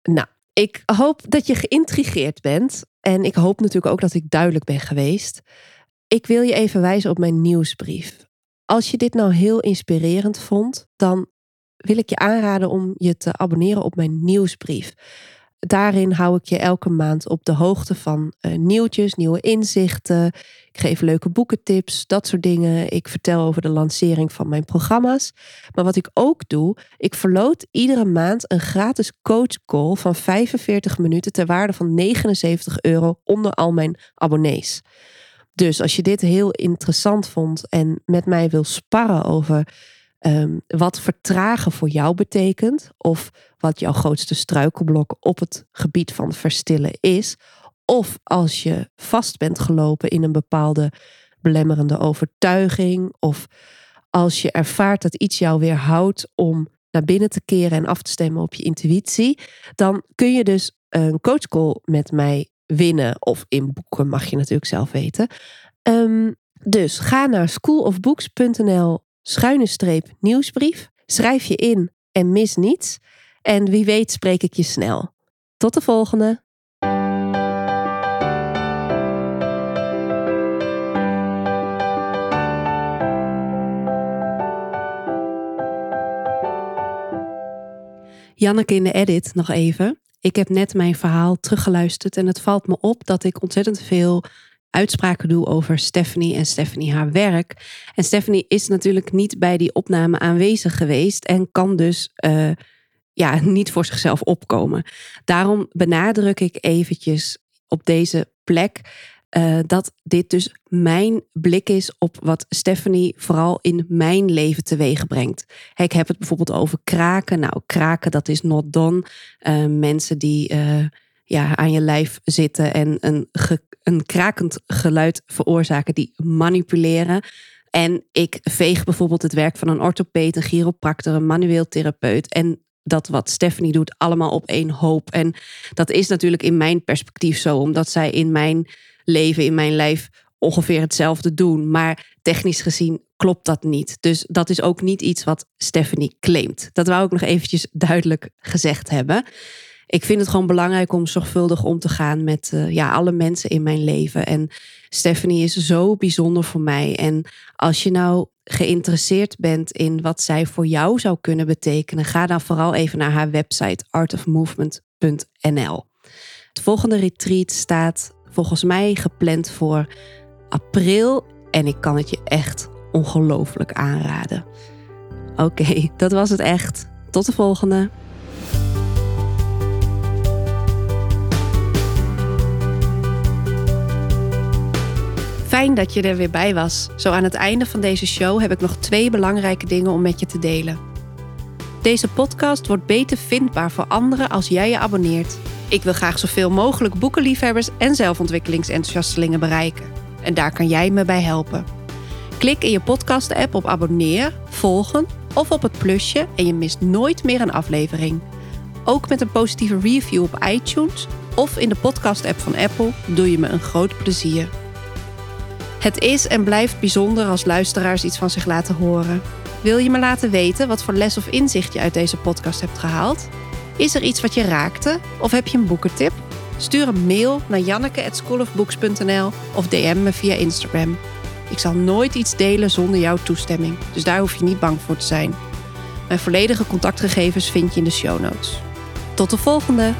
Nou, ik hoop dat je geïntrigeerd bent. En ik hoop natuurlijk ook dat ik duidelijk ben geweest. Ik wil je even wijzen op mijn nieuwsbrief. Als je dit nou heel inspirerend vond, dan wil ik je aanraden om je te abonneren op mijn nieuwsbrief. Daarin hou ik je elke maand op de hoogte van uh, nieuwtjes, nieuwe inzichten. Ik geef leuke boekentips, dat soort dingen. Ik vertel over de lancering van mijn programma's. Maar wat ik ook doe, ik verloot iedere maand een gratis coachcall van 45 minuten ter waarde van 79 euro onder al mijn abonnees. Dus als je dit heel interessant vond en met mij wil sparren over Ehm, wat vertragen voor jou betekent, of wat jouw grootste struikelblok op het gebied van verstillen is, of als je vast bent gelopen in een bepaalde belemmerende overtuiging, of als je ervaart dat iets jou weerhoudt om naar binnen te keren en af te stemmen op je intuïtie, dan kun je dus een coachcall met mij winnen, of in boeken mag je natuurlijk zelf weten. Um, dus ga naar schoolofbooks.nl schuine streep nieuwsbrief. Schrijf je in en mis niets. En wie weet spreek ik je snel. Tot de volgende. Janneke in de edit nog even. Ik heb net mijn verhaal teruggeluisterd en het valt me op dat ik ontzettend veel uitspraken doe over Stephanie en Stephanie haar werk. En Stephanie is natuurlijk niet bij die opname aanwezig geweest en kan dus uh, ja, *laughs* niet voor zichzelf opkomen. Daarom benadruk ik eventjes op deze plek uh, dat dit dus mijn blik is op wat Stephanie vooral in mijn leven teweeg brengt. Ik heb het bijvoorbeeld over kraken. Nou, kraken, dat is not done. Uh, mensen die ja, aan je lijf zitten en een, een krakend geluid veroorzaken die manipuleren. En ik veeg bijvoorbeeld het werk van een orthopeet, een chiropractor, een manueel therapeut en dat wat Stephanie doet allemaal op één hoop. En dat is natuurlijk in mijn perspectief zo, omdat zij in mijn leven, in mijn lijf ongeveer hetzelfde doen. Maar technisch gezien klopt dat niet. Dus dat is ook niet iets wat Stephanie claimt. Dat wou ik nog eventjes duidelijk gezegd hebben ik vind het gewoon belangrijk om zorgvuldig om te gaan met uh, ja, alle mensen in mijn leven. En Stephanie is zo bijzonder voor mij. En als je nou geïnteresseerd bent in wat zij voor jou zou kunnen betekenen, ga dan vooral even naar haar website artofmovement.nl. Het volgende retreat staat volgens mij gepland voor april en ik kan het je echt ongelooflijk aanraden. Oké, *laughs* dat was het echt. Tot de volgende. Fijn dat je er weer bij was. Zo aan het einde van deze show heb ik nog twee belangrijke dingen om met je te delen. Deze podcast wordt beter vindbaar voor anderen als jij je abonneert. Ik wil graag zoveel mogelijk boekenliefhebbers en zelfontwikkelingsenthousiastelingen bereiken. En daar kan jij me bij helpen. Klik in je podcast-app op abonneer, volgen of op het plusje en je mist nooit meer een aflevering. Ook met een positieve review op iTunes of in de podcast-app van Apple doe je me een groot plezier. Het is en blijft bijzonder als luisteraars iets van zich laten horen. Wil je me laten weten wat voor les of inzicht je uit deze podcast hebt gehaald? Is er iets wat je raakte? Of heb je een boekentip? Stuur een mail naar janneke.schoolofbooks.nl of DM me via Instagram. Ik zal nooit iets delen zonder jouw toestemming, dus daar hoef je niet bang voor te zijn. Mijn volledige contactgegevens vind je in de show notes. Tot de volgende!